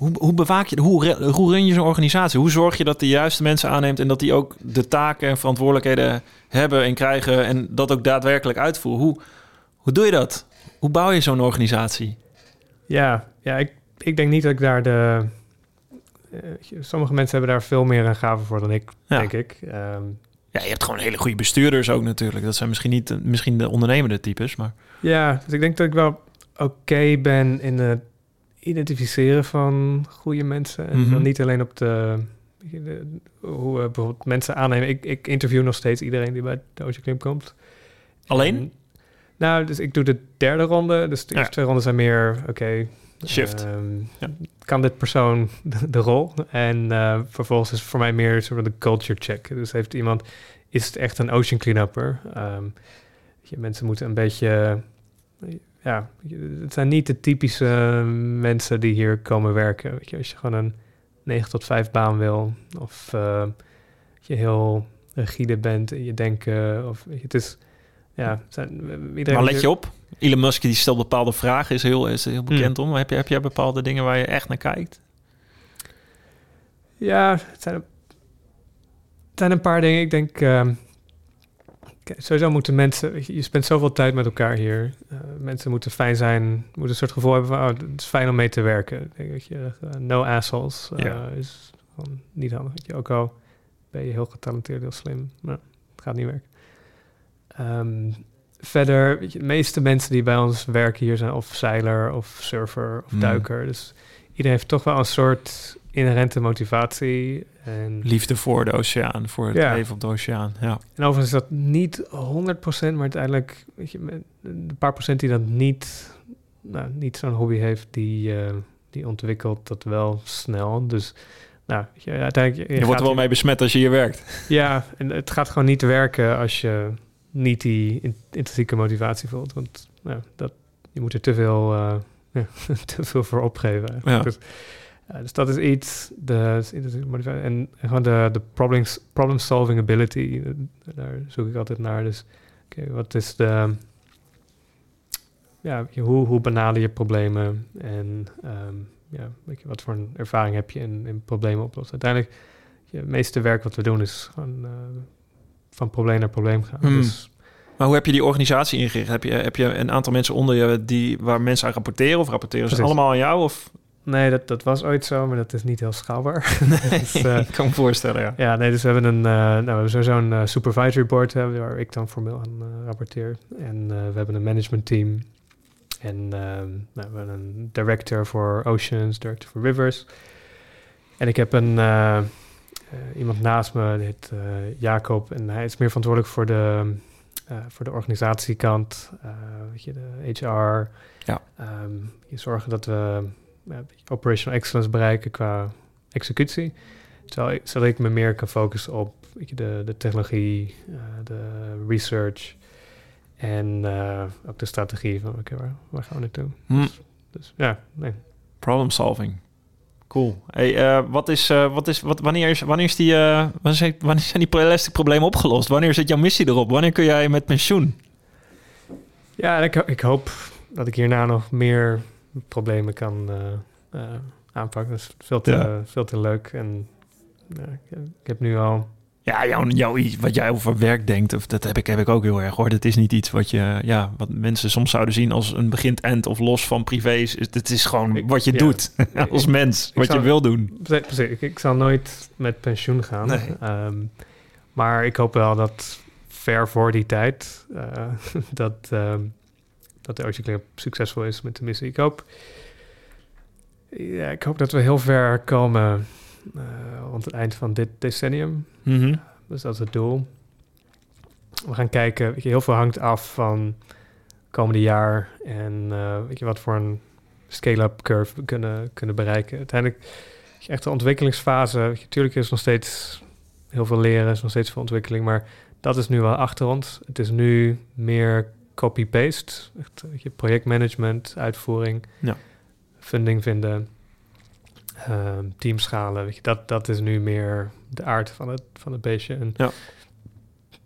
hoe, hoe bewaak je, hoe, hoe run je zo'n organisatie? Hoe zorg je dat de juiste mensen aanneemt en dat die ook de taken en verantwoordelijkheden hebben en krijgen en dat ook daadwerkelijk uitvoeren? Hoe, hoe doe je dat? Hoe bouw je zo'n organisatie? Ja, ja ik, ik denk niet dat ik daar de... eh, sommige mensen hebben daar veel meer een gave voor dan ik, Ja. denk ik. Ehm, Ja, je hebt gewoon hele goede bestuurders ook natuurlijk. Dat zijn misschien niet de- misschien de ondernemende types, maar ja, dus ik denk dat ik wel oké ben in het identificeren van goede mensen. En Mhm. dan niet alleen op de, de- hoe we bijvoorbeeld mensen aannemen. Ik, ik interview nog steeds iedereen die bij de Ocean Climb komt. alleen En- nou, dus ik doe de derde ronde. Dus de Ja. eerste twee ronden zijn meer, oké... shift. ehm, Ja. Kan dit persoon de, de rol? En eh, vervolgens is voor mij meer soort van de culture check. Dus heeft iemand... Is het echt een ocean cleanupper? Ehm je, mensen moeten een beetje... Ja, het zijn niet de typische mensen die hier komen werken. Weet je, als je gewoon een 9 tot 5 baan wil... of eh, je heel rigide bent in je denken... of je, het is... Ja, zijn, iedereen maar let je op. Elon Musk die stelt bepaalde vragen, is heel, is heel bekend Hmm. om. Heb je, heb jij bepaalde dingen waar je echt naar kijkt? Ja, het zijn, een- het zijn een paar dingen. Ik denk, ehm, sowieso moeten mensen, je, spent zoveel tijd met elkaar hier. Eh, mensen moeten fijn zijn, moeten een soort gevoel hebben van, oh, het is fijn om mee te werken. Denk, weet je, eh, no assholes eh, Ja. is gewoon niet handig. Je, ook al ben je heel getalenteerd, heel slim, maar het gaat niet werken. Ehm, verder, weet je, de meeste mensen die bij ons werken hier zijn of zeiler of surfer of Hmm. duiker. Dus iedereen heeft toch wel een soort inherente motivatie. En, Liefde voor de oceaan, voor het Ja. leven op de oceaan. Ja. en overigens is dat niet 100%, maar uiteindelijk, weet je, een paar procent die dat niet, nou, niet zo'n hobby heeft, die, eh, die ontwikkelt dat wel snel. Dus nou, je, uiteindelijk... Je, wordt er wel mee besmet als je hier werkt. Ja, en het gaat gewoon niet werken als je niet die intrinsieke motivatie voelt. Want nou, dat, je moet er te veel, uh, ja, (laughs) te veel voor opgeven. Ja. Dus, uh, dus, dat is iets. De, en gewoon de, de problems, problem solving ability. Daar zoek ik altijd naar. Dus okay, wat is de... Ja, hoe, hoe benader je problemen en um, ja, weet je, wat voor een ervaring heb je in, in problemen oplossen. Uiteindelijk, het meeste werk wat we doen is gewoon uh, van probleem naar probleem gaan. Hmm. Dus, maar hoe heb je die organisatie ingericht? Heb je, heb je een aantal mensen onder je die, waar mensen aan rapporteren? Of rapporteren ze allemaal aan jou? Of? Nee, dat, dat was ooit zo, maar dat is niet heel schaalbaar. (laughs) Nee, (laughs) dus, uh, ik kan me voorstellen, ja. Ja, nee, dus we hebben een, uh, nou, we hebben sowieso een uh, supervisory board hebben, waar ik dan formeel aan rapporteer. En we hebben een management team. En nou, we hebben een director voor oceans, director voor rivers. En ik heb een, iemand naast me, die heet Jacob. En hij is meer verantwoordelijk voor de, voor de organisatiekant, weet je, de HR. Ja. Um, je zorgen dat we operational excellence bereiken qua executie. Terwijl ik, zodat ik me meer kan focussen op weet je, de, de technologie, uh, de research en uh, ook de strategie van oké, okay, waar, waar, gaan we naartoe? Hm. Dus, dus, ja, nee. Problem solving. Cool. Hey, uh, wat is, wat is, wat, wanneer, is, wanneer, is die, wanneer, wanneer zijn die plastic problemen opgelost? Wanneer zit jouw missie erop? Wanneer kun jij met pensioen? Ja, ik, ik hoop dat ik hierna nog meer problemen kan uh, aanpakken. Dat is veel te, ja. veel te leuk. En uh, ik heb nu al. Ja, jouw, jouw, wat jij over werk denkt, of dat heb ik, heb ik ook heel erg hoor. Dat is niet iets wat je, ja, wat mensen soms zouden zien als een begint-end of los van privé's. Het is gewoon ik, wat je ja, doet (laughs) als ik, mens, wat zal, je wil doen. Precies, ik, ik zal nooit met pensioen gaan. Nee. Um, maar ik hoop wel dat ver voor die tijd uh, (laughs) dat, um, dat de Ocean succesvol is met de missie. Ik hoop ja, ik hoop dat we heel ver komen uh, rond het eind van dit decennium. Mm -hmm. Dus dat is het doel. We gaan kijken, weet je, heel veel hangt af van komende jaar en uh, weet je, wat voor een scale-up curve we kunnen, kunnen bereiken. Uiteindelijk, echt de ontwikkelingsfase, natuurlijk is nog steeds heel veel leren, is nog steeds veel ontwikkeling, maar dat is nu wel achter ons. Het is nu meer copy-paste, je, projectmanagement, uitvoering. Ja funding vinden, uh, teamschalen, weet je, dat, dat is nu meer de aard van het, van het beestje. En, ja.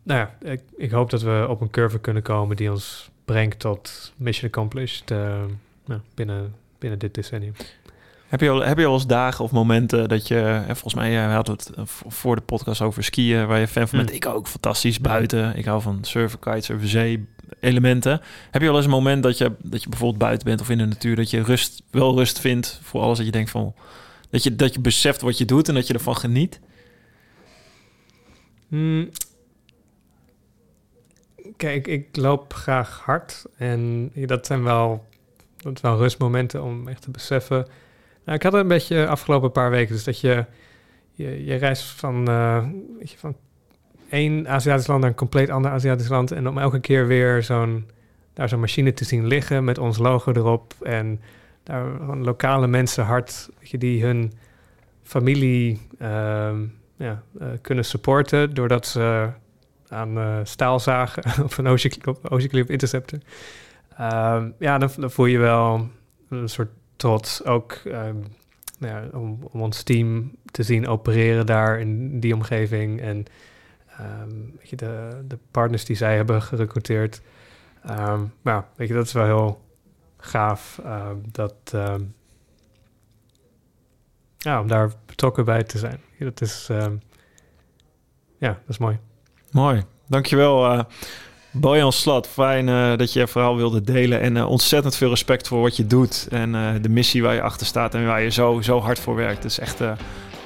Nou ja, ik, ik hoop dat we op een curve kunnen komen die ons brengt tot mission accomplished uh, nou, binnen, binnen dit decennium. Heb je, al, heb je al eens dagen of momenten dat je, en volgens mij, we hadden het voor de podcast over skiën, waar je fan van bent. Mm. Ik ook fantastisch buiten. Ik hou van surfen, kitesurfen, zee, elementen. Heb je wel eens een moment dat je, dat je bijvoorbeeld buiten bent of in de natuur, dat je rust, wel rust vindt voor alles dat je denkt van, dat je, dat je beseft wat je doet en dat je ervan geniet? Hmm. Kijk, ik loop graag hard en dat zijn wel, dat zijn wel rustmomenten om echt te beseffen. Nou, ik had een beetje afgelopen paar weken, dus dat je, je, je reist van, uh, weet je, van één Aziatisch land naar een compleet ander Aziatisch land. En om elke keer weer zo'n daar zo'n machine te zien liggen met ons logo erop. En daar lokale mensen hard, die hun familie uh, ja, uh, kunnen supporten. Doordat ze aan uh, staal zagen (laughs) op een Ocean Clip Interceptor. Uh, ja, dan, voel je wel een soort trots ook um, nou om, om ons team te zien opereren daar in die omgeving. En Um, weet je, de, partners die zij hebben gerecruiteerd. Um, nou, weet je, dat is wel heel gaaf. Um, dat, ja, om daar betrokken bij te zijn. Dat is, ja, dat is mooi. Mooi. Dankjewel, uh, Bojan Slat. Fijn uh, dat je je verhaal wilde delen. En uh, ontzettend veel respect voor wat je doet. En de missie waar je achter staat en waar je zo, zo hard voor werkt. Het is echt...